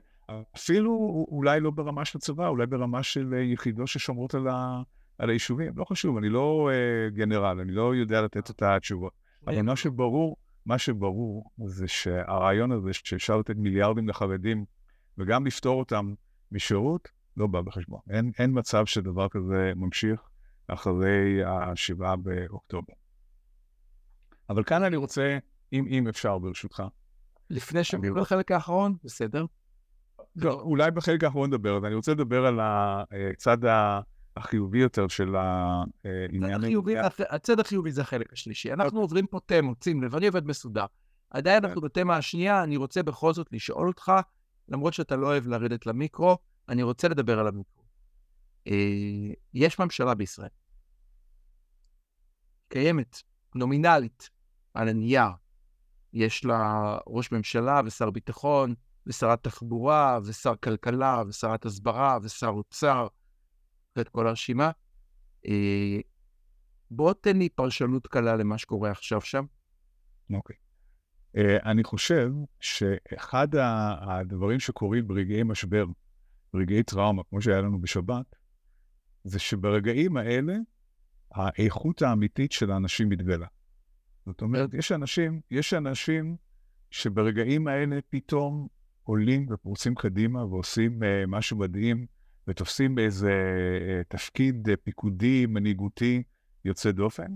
אפילו אולי לא ברמה של צבא, אולי ברמה של אה, יחידות ששומרות על, ה, על היישובים. לא חשוב, אני לא uh, גנרל, אני לא יודע לתת את התשובות. אבל מה שברור, מה שברור זה שהרעיון הזה שאפשר לתת מיליארדים לחרדים וגם לפטור אותם משירות, לא בא בחשבון. אין, אין מצב שדבר כזה ממשיך אחרי השבעה באוקטובר. אבל כאן אני רוצה, אם, אם אפשר ברשותך, לפני שעוברים לחלק האחרון, בסדר? לא, אולי בחלק האחרון נדבר, אז אני רוצה לדבר על הצד ה- החיובי יותר של העניין. הצד החיובי- הצד החיובי זה החלק השלישי. אנחנו עוברים פה תמות, שים לב, אני עובד מסודר. עדיין אנחנו בתמה השנייה, אני רוצה בכל זאת לשאול אותך, למרות שאתה לא אוהב לרדת למיקרו, אני רוצה לדבר על המיקרו. אה, יש ממשלה בישראל. קיימת, נומינלית, על הנייר. יש לה ראש ממשלה ושר ביטחון, ושרת תחבורה, ושר כלכלה, ושרת הסברה, ושר אוצר, ואת כל הרשימה. אה, בוא תן לי פרשנות קלה למה שקורה עכשיו שם. אוקיי. Uh, אני חושב שאחד הדברים שקורים ברגעי משבר, ברגעי טראומה, כמו שהיה לנו בשבת, זה שברגעים האלה האיכות האמיתית של האנשים מתגלה. זאת אומרת, יש אנשים, יש אנשים שברגעים האלה פתאום עולים ופורצים קדימה ועושים uh, משהו מדהים, ותופסים באיזה uh, תפקיד uh, פיקודי, מנהיגותי, יוצא דופן,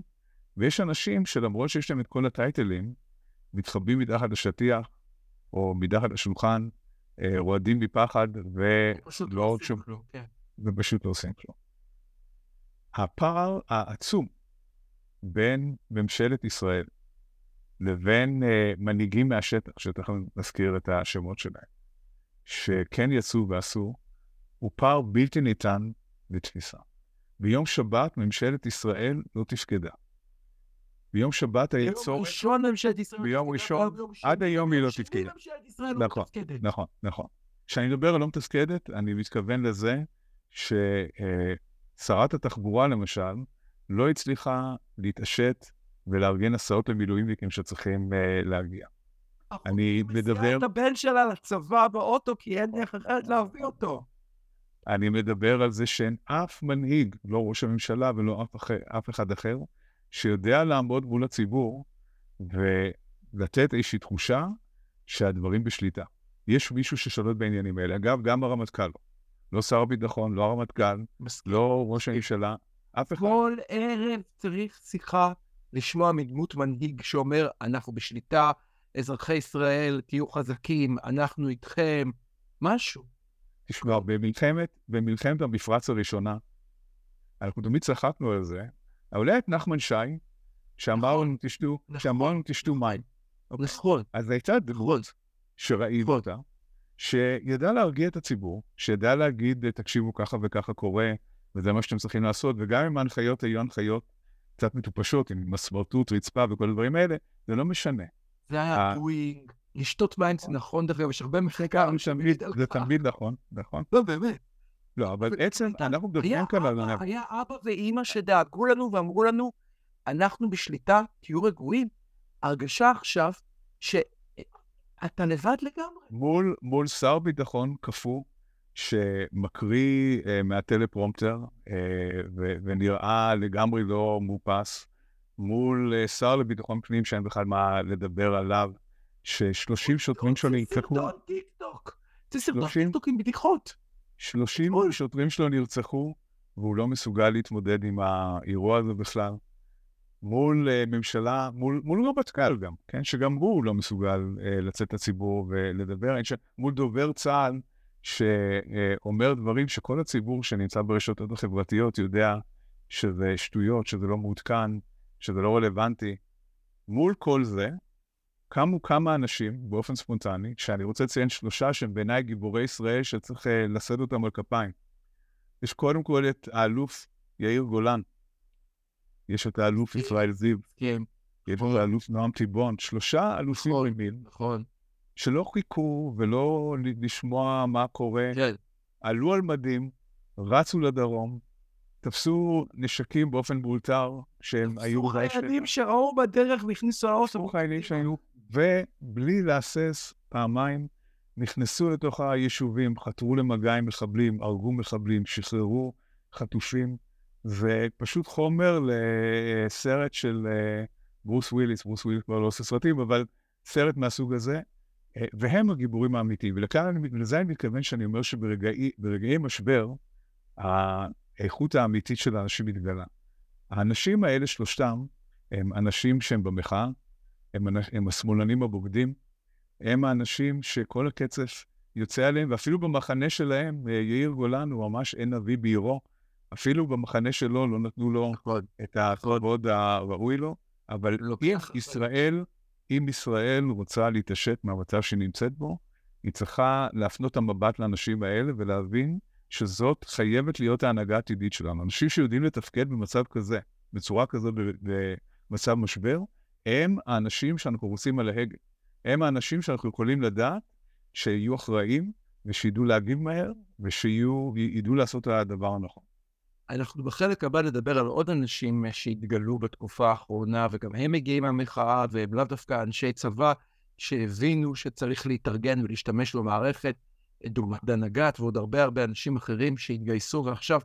ויש אנשים שלמרות שיש להם את כל הטייטלים, מתחבאים מתחת לשטיח, או מתחת לשולחן, רועדים מפחד, פשוט ולא עושים שום, כלום, כן. ופשוט לא עושים כלום. הפער העצום בין ממשלת ישראל לבין אה, מנהיגים מהשטח, שתכף נזכיר את השמות שלהם, שכן יצאו ועשו, הוא פער בלתי ניתן לתפיסה. ביום שבת ממשלת ישראל לא תפקדה. ביום שבת היה ביום צורך... ראשון ממשלת ישראל... ביום ראשון, ביום עד היום היא לא תפקדה. לא נכון. נכון, נכון. כשאני מדבר על לא מתפקדת, אני מתכוון לזה ששרת התחבורה, למשל, לא הצליחה להתעשת ולארגן הסעות למילואימניקים שצריכים אה, להגיע. אני מדבר- מסיעה את הבן שלה לצבא באוטו, כי אין דרך אחרת להביא אותו. אני מדבר על זה שאין אף מנהיג, לא ראש הממשלה ולא אף, אחר, אף אחד אחר, שיודע לעמוד מול הציבור ולתת איזושהי תחושה שהדברים בשליטה. יש מישהו ששולט בעניינים האלה. אגב, גם הרמטכ"ל. לא שר הביטחון, לא הרמטכ"ל, לא ראש הממשלה, אף אחד. כל ערב צריך שיחה לשמוע מדמות מנהיג שאומר, אנחנו בשליטה, אזרחי ישראל, תהיו חזקים, אנחנו איתכם, משהו. תשמע, במלחמת, במלחמת המפרץ הראשונה, אנחנו תמיד צחקנו על זה, היה את נחמן שי, שאמר נכון. לנו, תשתו, נכון. שאמר לנו, תשתו מים. נכון, אז הייתה דמות שראינו נכון. אותה, שידע להרגיע את הציבור, שידע להגיד, תקשיבו, ככה וככה קורה, וזה מה שאתם צריכים לעשות, וגם אם ההנחיות היו הנחיות קצת מטופשות, עם מסמרטוט, רצפה וכל הדברים האלה, זה לא משנה. זה היה. בואינג, לשתות מים זה נכון, דרך אגב, יש הרבה מחקר זה תמיד נכון, נכון. לא, באמת. לא, אבל עצם, אנחנו מדברים כאן על... היה אבא ואימא שדאגו לנו ואמרו לנו, אנחנו בשליטה, תהיו רגועים. הרגשה עכשיו שאתה לבד לגמרי. מול, מול שר ביטחון קפוא, שמקריא אה, מהטלפרומפטר, אה, ו- ונראה לגמרי לא מאופס, מול אה, שר לביטחון פנים שאין בכלל מה לדבר עליו, ש-30 שוטרים שלו זה נרצחו, סרטון טיק טוק. זה סרטון שלושים? טיק טוק עם בדיחות. 30 אוי. שוטרים שלו נרצחו, והוא לא מסוגל להתמודד עם האירוע הזה בכלל. מול אה, ממשלה, מול, מול רמטכ"ל גם, כן? שגם הוא לא מסוגל אה, לצאת לציבור ולדבר. ש... מול דובר צה"ל, שאומר דברים שכל הציבור שנמצא ברשתות החברתיות יודע שזה שטויות, שזה לא מעודכן, שזה לא רלוונטי. מול כל זה, קמו כמה אנשים באופן ספונטני, שאני רוצה לציין שלושה שהם בעיניי גיבורי ישראל שצריך uh, לשאת אותם על כפיים. יש קודם כל את האלוף יאיר גולן, יש את האלוף ישראל זיו, כן, יש את האלוף נועם טיבון, שלושה אלופים נכון. רימים, נכון. שלא חיכו ולא לשמוע מה קורה, כן. עלו על מדים, רצו לדרום, תפסו נשקים באופן מאולתר, שהם היו חיילים שראו בדרך והכניסו לאוטו. חיילים שהיו, ובלי להסס פעמיים, נכנסו לתוך היישובים, חתרו למגע עם מחבלים, הרגו מחבלים, שחררו חטופים, זה פשוט חומר לסרט של אה, ברוס וויליס, ברוס וויליס כבר לא עושה סרטים, אבל סרט מהסוג הזה, אה, והם הגיבורים האמיתיים. ולזה אני מתכוון שאני אומר שברגעי ברגעי משבר, האיכות האמיתית של האנשים מתגלה. האנשים האלה, שלושתם, הם אנשים שהם במחאה, הם, הם השמאלנים הבוגדים, הם האנשים שכל הקצף יוצא עליהם, ואפילו במחנה שלהם, אה, יאיר גולן הוא ממש אין אבי בעירו, אפילו במחנה שלו לא נתנו לו נכון. את הכבוד הראוי לו, אבל לוקח אם אחריות. ישראל, אם ישראל רוצה להתעשת מהמצב שהיא נמצאת בו, היא צריכה להפנות את המבט לאנשים האלה ולהבין שזאת חייבת להיות ההנהגה העתידית שלנו. אנשים שיודעים לתפקד במצב כזה, בצורה כזאת, במצב משבר, הם האנשים שאנחנו רוצים על ההגה. הם האנשים שאנחנו יכולים לדעת שיהיו אחראים ושידעו להגיב מהר ושידעו לעשות את הדבר הנכון. אנחנו בחלק הבא נדבר על עוד אנשים שהתגלו בתקופה האחרונה, וגם הם מגיעים מהמחאה, והם לאו דווקא אנשי צבא שהבינו שצריך להתארגן ולהשתמש במערכת, דוגמת דן אגת ועוד הרבה הרבה אנשים אחרים שהתגייסו, ועכשיו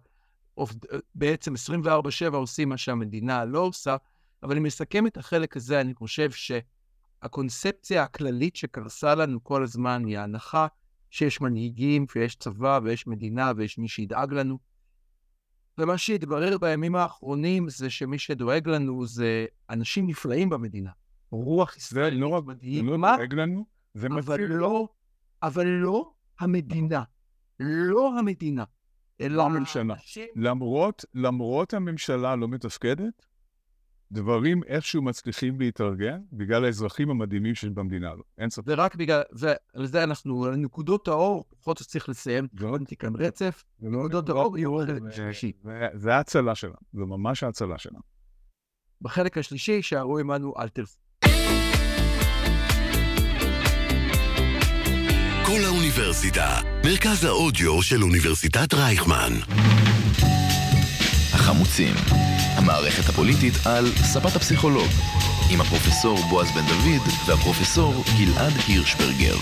בעצם 24/7 עושים מה שהמדינה לא עושה, אבל אני מסכם את החלק הזה, אני חושב שהקונספציה הכללית שקרסה לנו כל הזמן היא ההנחה שיש מנהיגים ויש צבא ויש מדינה ויש מי שידאג לנו. ומה שהתברר בימים האחרונים זה שמי שדואג לנו זה אנשים נפלאים במדינה. רוח זה ישראלית לא רק, זה מדהים, לא מה? דואג לנו, זה אבל. לא, אבל לא המדינה. לא המדינה. אלא לא הממשלה. האנשים- למרות, למרות הממשלה לא מתפקדת, דברים איכשהו מצליחים להתארגן בגלל האזרחים המדהימים שיש במדינה הזאת. אין ספק. זה רק בגלל, ועל אנחנו, על נקודות האור, בכל זאת צריך לסיים, נתתי כאן רצף, זה לא נקודות נקודות האור יהיו אור, בחלק זה- השלישי. זה- זה ההצלה שלה, זה ממש ההצלה שלה. בחלק השלישי, שערו עמנו אל תלכו. כל האוניברסיטה, מרכז האודיו של אוניברסיטת רייכמן. החמוצים, המערכת הפוליטית על ספת הפסיכולוג, עם הפרופסור בועז בן דוד והפרופסור גלעד הירשברגר.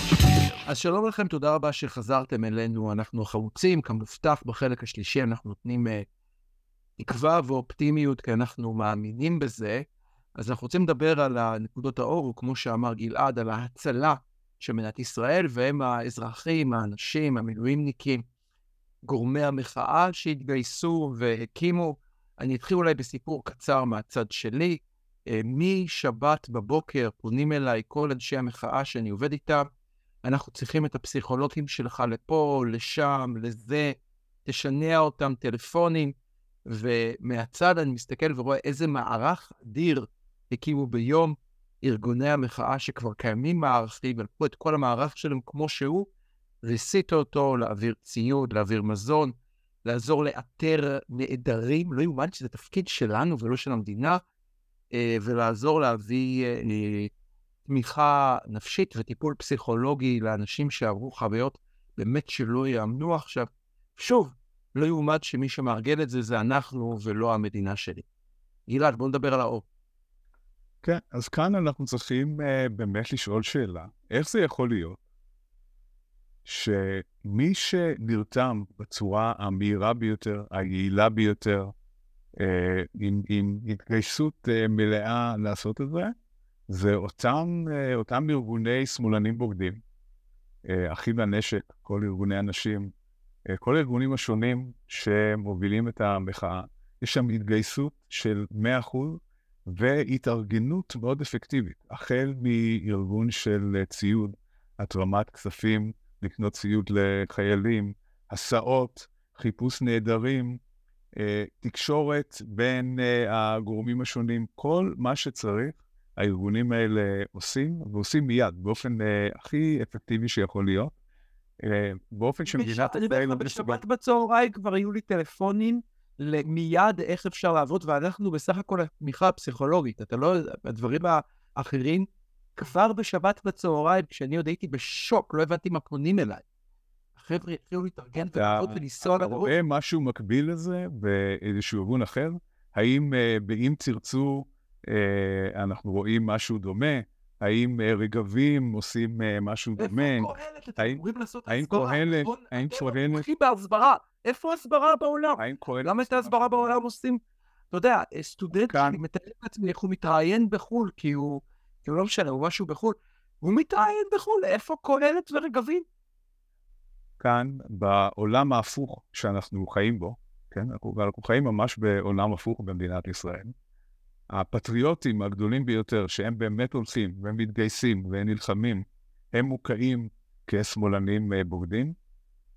אז שלום לכם, תודה רבה שחזרתם אלינו. אנחנו החמוצים, כמובטח בחלק השלישי, אנחנו נותנים uh, תקווה ואופטימיות, כי אנחנו מאמינים בזה. אז אנחנו רוצים לדבר על הנקודות האור, וכמו שאמר גלעד, על ההצלה של מדינת ישראל, והם האזרחים, האנשים, המילואימניקים, גורמי המחאה שהתגייסו והקימו. אני אתחיל אולי בסיפור קצר מהצד שלי. אה, משבת בבוקר פונים אליי כל אנשי המחאה שאני עובד איתם, אנחנו צריכים את הפסיכולוגים שלך לפה, לשם, לזה, תשנע אותם טלפונים, ומהצד אני מסתכל ורואה איזה מערך אדיר הקימו ביום ארגוני המחאה שכבר קיימים מערכים, ולקחו את כל המערך שלהם כמו שהוא, להסיט אותו, להעביר ציוד, להעביר מזון, לעזור לאתר נעדרים, לא יאומן שזה תפקיד שלנו ולא של המדינה, אה, ולעזור להביא אה, אה, תמיכה נפשית וטיפול פסיכולוגי לאנשים שעברו חוויות באמת שלא יאמנו עכשיו. שוב, לא יאומן שמי שמארגן את זה זה אנחנו ולא המדינה שלי. גלעד, בוא נדבר על האור. כן, אז כאן אנחנו צריכים uh, באמת לשאול שאלה, איך זה יכול להיות שמי שנרתם בצורה המהירה ביותר, היעילה ביותר, uh, עם, עם התגייסות uh, מלאה לעשות את זה, זה אותם, uh, אותם ארגוני שמאלנים בוגדים, אחים לנשק, כל ארגוני הנשים, כל הארגונים השונים שמובילים את המחאה, יש שם התגייסות של 100% והתארגנות מאוד אפקטיבית, החל מארגון של ציוד, התרמת כספים, לקנות ציוד לחיילים, הסעות, חיפוש נעדרים, אה, תקשורת בין אה, הגורמים השונים, כל מה שצריך, הארגונים האלה עושים, ועושים מיד, באופן אה, הכי אפקטיבי שיכול להיות. באופן שמדינת ישראל... לא בשבת בצהריים כבר היו לי טלפונים מיד איך אפשר לעבוד, ואנחנו בסך הכל התמיכה הפסיכולוגית, אתה לא, הדברים האחרים, כבר בשבת בצהריים, כשאני עוד הייתי בשוק, לא הבנתי מה פונים אליי. החבר'ה התחילו להתארגן ולעבוד ולנסוע לדרום. אתה רואה משהו מקביל לזה באיזשהו ארגון אחר? האם uh, באם תרצו uh, אנחנו רואים משהו דומה? האם uh, רגבים עושים משהו דומה? איפה קהלת? אתם אמורים לעשות האם הסברה. קהלת, נכון? האם אתם קהלת, מומחים בהסברה. איפה הסברה בעולם? האם קהלת... למה את ההסברה בעולם עושים? אתה יודע, סטודנט. שלי מתאר לעצמי איך הוא מתראיין בחו"ל, כי הוא, הוא לא משנה, הוא משהו בחו"ל. הוא מתראיין בחו"ל, איפה קהלת ורגבים? כאן, בעולם ההפוך שאנחנו חיים בו, כן? אנחנו, אנחנו חיים ממש בעולם הפוך במדינת ישראל. הפטריוטים הגדולים ביותר, שהם באמת הולכים והם מתגייסים והם נלחמים, הם מוקעים כשמאלנים אה, בוגדים,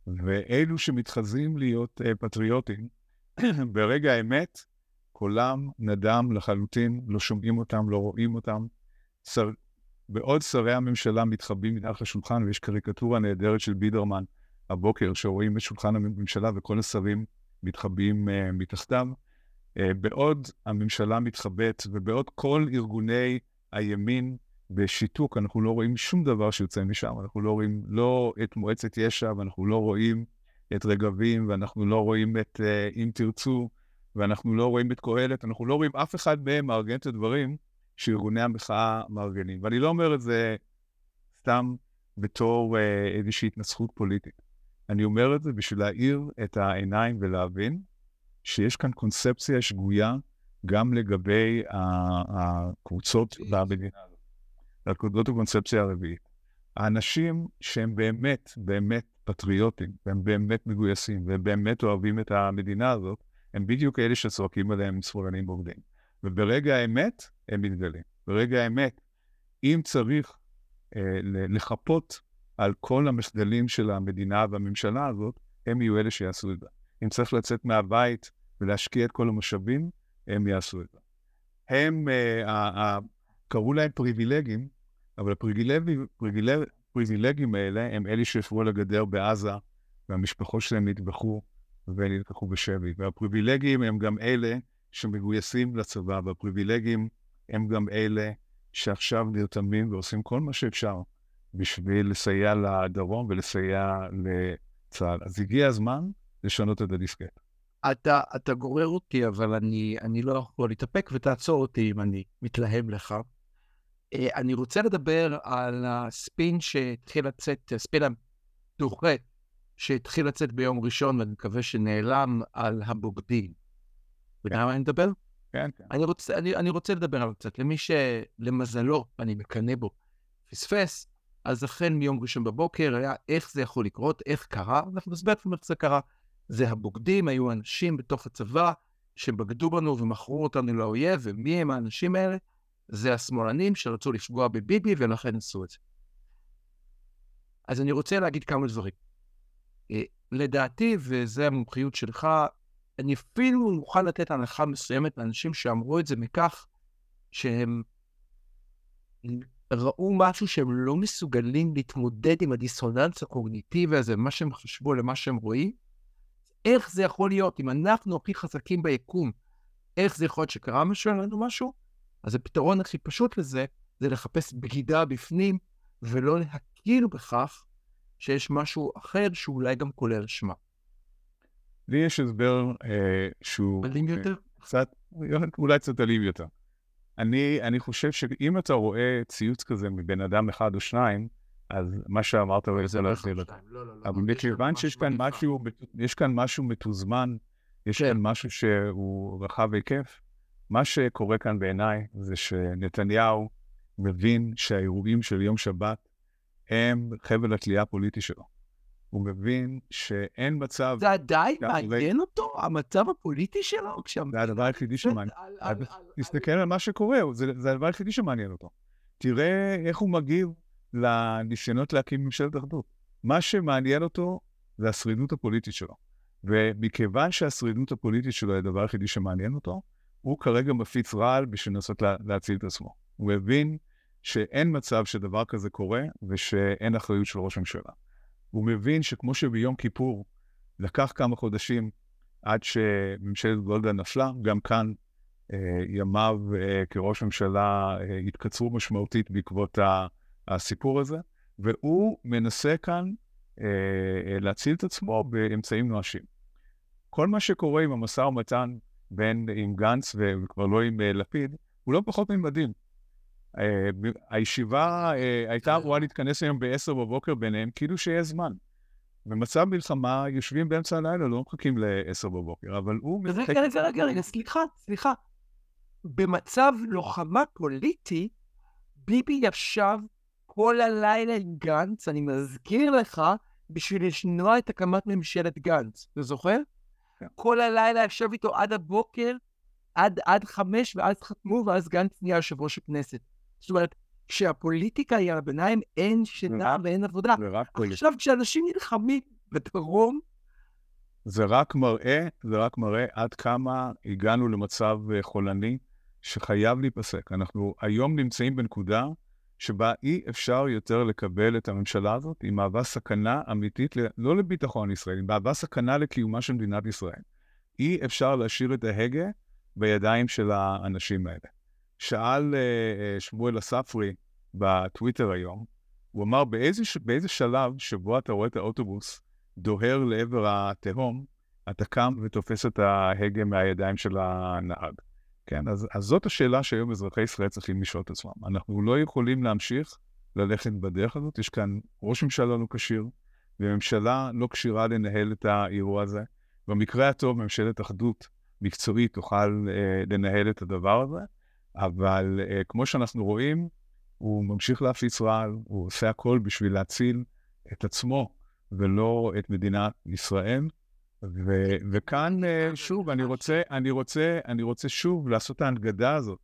ואלו שמתחזים להיות uh, פטריוטים, ברגע האמת, קולם נדם לחלוטין, לא שומעים אותם, לא רואים אותם. שר... בעוד שרי הממשלה מתחבאים מתחת לשולחן, ויש קריקטורה נהדרת של בידרמן הבוקר, שרואים את שולחן הממשלה וכל השרים מתחבאים uh, מתחתיו. Uh, בעוד הממשלה מתחבאת, ובעוד כל ארגוני הימין בשיתוק, אנחנו לא רואים שום דבר שיוצא משם, אנחנו לא רואים לא את מועצת יש"ע, ואנחנו לא רואים את רגבים, ואנחנו לא רואים את uh, אם תרצו, ואנחנו לא רואים את קהלת, אנחנו לא רואים אף אחד מהם מארגן את הדברים שארגוני המחאה מארגנים. ואני לא אומר את זה סתם בתור uh, איזושהי התנסחות פוליטית. אני אומר את זה בשביל להאיר את העיניים ולהבין שיש כאן קונספציה שגויה גם לגבי הקבוצות במדינה הזאת. זאת הקונספציה הרביעית. האנשים שהם באמת, באמת פטריוטים, והם באמת מגויסים, והם באמת אוהבים את המדינה הזאת, הם בדיוק אלה שצועקים עליהם שמאלנים בוגדים. וברגע האמת, הם מתגלים. ברגע האמת, אם צריך אה, לחפות על כל המחדלים של המדינה והממשלה הזאת, הם יהיו אלה שיעשו את זה. אם צריך לצאת מהבית ולהשקיע את כל המשאבים, הם יעשו את זה. הם, אה, קראו להם פריבילגים, אבל הפריבילגים פריבילג, פריבילגים האלה הם אלה שישבו על הגדר בעזה, והמשפחות שלהם נטבחו ונלקחו בשבי. והפריבילגים הם גם אלה שמגויסים לצבא, והפריבילגים הם גם אלה שעכשיו נרתמים ועושים כל מה שאפשר בשביל לסייע לדרום ולסייע לצה"ל. אז הגיע הזמן לשנות את הדיסקט. אתה, אתה גורר אותי, אבל אני, אני לא יכול להתאפק, ותעצור אותי אם אני מתלהם לך. אה, אני רוצה לדבר על הספין שהתחיל לצאת, הספין הדוחה שהתחיל לצאת ביום ראשון, ואני מקווה שנעלם, על הבוגדים. אתה יודע מה אני מדבר? כן, כן. אני רוצה, אני, אני רוצה לדבר עליו קצת. למי שלמזלו, אני מקנא בו, פספס, אז אכן מיום ראשון בבוקר היה איך זה יכול לקרות, איך קרה, אנחנו נסביר לכם איך זה קרה. זה הבוגדים, היו אנשים בתוך הצבא שבגדו בנו ומכרו אותנו לאויב, ומי הם האנשים האלה? זה השמאלנים שרצו לפגוע בביבי ולכן עשו את זה. אז אני רוצה להגיד כמה דברים. אה, לדעתי, וזו המומחיות שלך, אני אפילו מוכן לתת הנחה מסוימת לאנשים שאמרו את זה מכך שהם ראו משהו שהם לא מסוגלים להתמודד עם הדיסוננס הקוגניטיבי הזה, מה שהם חשבו למה שהם רואים, איך זה יכול להיות, אם אנחנו הכי חזקים ביקום, איך זה יכול להיות שקרה משהו, לנו משהו? אז הפתרון הכי פשוט לזה, זה לחפש בגידה בפנים, ולא להכיר בכך שיש משהו אחר שאולי גם כולל אשמה. לי יש הסבר אה, שהוא... מדהים אה, יותר? קצת, אולי קצת אלים יותר. אני, אני חושב שאם אתה רואה ציוץ כזה מבן אדם אחד או שניים, אז מה שאמרת לא לא לא, לא, לא. אבל מכיוון שיש כאן. משהו, יש כאן משהו מתוזמן, יש כן. כאן משהו שהוא רחב היקף, מה שקורה כאן בעיניי זה שנתניהו מבין שהאירועים של יום שבת הם חבל התלייה הפוליטי שלו. הוא מבין שאין מצב, זה עדיין מעניין אותו, המצב הפוליטי שלו? זה הדבר היחידי שמעניין. תסתכל על מה שקורה, זה, הדבר היחידי שמעניין אותו. תראה איך הוא מגיב לניסיונות להקים ממשלת אחדות. מה שמעניין אותו זה השרידות הפוליטית שלו. ומכיוון שהשרידות הפוליטית שלו היא הדבר היחידי שמעניין אותו, הוא כרגע מפיץ רעל בשביל לנסות לה, להציל את עצמו. הוא מבין שאין מצב שדבר כזה קורה ושאין אחריות של ראש הממשלה. הוא מבין שכמו שביום כיפור לקח כמה חודשים עד שממשלת גולדה נפלה, גם כאן אה, ימיו אה, כראש ממשלה אה, התקצרו משמעותית בעקבות ה- הסיפור הזה, והוא מנסה כאן אה, אה, להציל את עצמו באמצעים נואשים. כל מה שקורה עם המשא ומתן בין עם גנץ וכבר לא עם אה, לפיד, הוא לא פחות ממדהים. אה, הישיבה אה, הייתה אמורה להתכנס היום ב-10 בבוקר ביניהם, כאילו שיש זמן. במצב מלחמה יושבים באמצע הלילה, לא מחכים ל-10 בבוקר, אבל הוא. רגע, רגע, רגע, רגע, סליחה, סליחה. במצב לוחמה פוליטי, ביבי ישב כל הלילה עם גנץ, אני מזכיר לך, בשביל לשנוע את הקמת ממשלת גנץ. אתה זוכר? כן. כל הלילה ישב איתו עד הבוקר, עד, עד חמש, ואז חתמו, ואז גנץ נהיה יושב ראש הכנסת. זאת אומרת, כשהפוליטיקה היא על הביניים, אין שינה ואין עבודה. עכשיו, כשאנשים נלחמים בדרום, זה רק מראה, זה רק מראה עד כמה הגענו למצב אה, חולני שחייב להיפסק. אנחנו היום נמצאים בנקודה שבה אי אפשר יותר לקבל את הממשלה הזאת, היא מהווה סכנה אמיתית, לא לביטחון ישראל, היא מהווה סכנה לקיומה של מדינת ישראל. אי אפשר להשאיר את ההגה בידיים של האנשים האלה. שאל אה, אה, שמואל אספרי בטוויטר היום, הוא אמר, באיזה, באיזה שלב שבו אתה רואה את האוטובוס דוהר לעבר התהום, אתה קם ותופס את ההגה מהידיים של הנהג. כן, אז, אז זאת השאלה שהיום אזרחי ישראל צריכים לשאול את עצמם. אנחנו לא יכולים להמשיך ללכת בדרך הזאת. יש כאן ראש ממשלה לא כשיר, וממשלה לא כשירה לנהל את האירוע הזה. במקרה הטוב, ממשלת אחדות מקצועית תוכל אה, לנהל את הדבר הזה, אבל אה, כמו שאנחנו רואים, הוא ממשיך להפיץ רעל, הוא עושה הכל בשביל להציל את עצמו ולא את מדינת ישראל. ו- וכאן, אה, שוב, אני רוצה, אני, רוצה, אני רוצה שוב לעשות את ההנגדה הזאת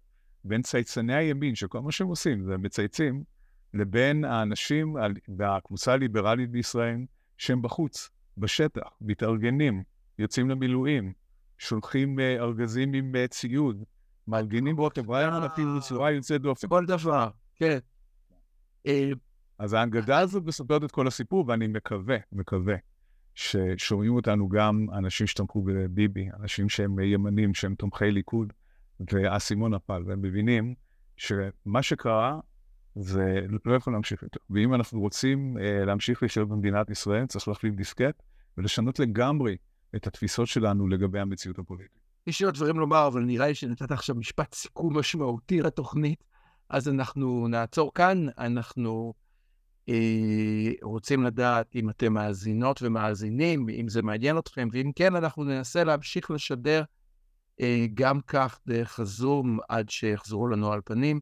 בין צייצני הימין, שכל מה שהם עושים זה מצייצים, לבין האנשים בקבוצה הליברלית בישראל, שהם בחוץ, בשטח, מתארגנים, יוצאים למילואים, שולחים ארגזים עם ציוד, מארגנים רוטב, רעיון ענפים בצורה יוצאת דופן. כל דבר, כן. אה, אז ההנגדה הזאת מספרת את כל הסיפור, ואני מקווה, מקווה, ששומעים אותנו גם אנשים שתמכו בביבי, אנשים שהם ימנים, שהם תומכי ליכוד, והאסימון נפל, והם מבינים שמה שקרה זה לא יכול להמשיך יותר. ואם אנחנו רוצים אה, להמשיך לחיות במדינת ישראל, צריך להחליף דיסקט ולשנות לגמרי את התפיסות שלנו לגבי המציאות הפוליטית. יש לי עוד דברים לומר, אבל נראה לי שנתת עכשיו משפט סיכום משמעותי לתוכנית, אז אנחנו נעצור כאן. אנחנו אה, רוצים לדעת אם אתם מאזינות ומאזינים, אם זה מעניין אתכם, ואם כן, אנחנו ננסה להמשיך לשדר אה, גם כך דרך הזום עד שיחזרו לנו על פנים.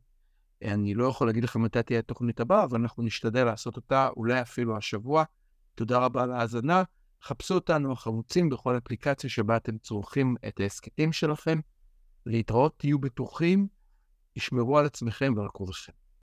אני לא יכול להגיד לכם מתי תהיה התוכנית הבאה, אבל אנחנו נשתדל לעשות אותה אולי אפילו השבוע. תודה רבה על ההאזנה. חפשו אותנו החמוצים בכל אפליקציה שבה אתם צורכים את ההסכתים שלכם. להתראות, תהיו בטוחים, תשמרו על עצמכם ועל כבודכם.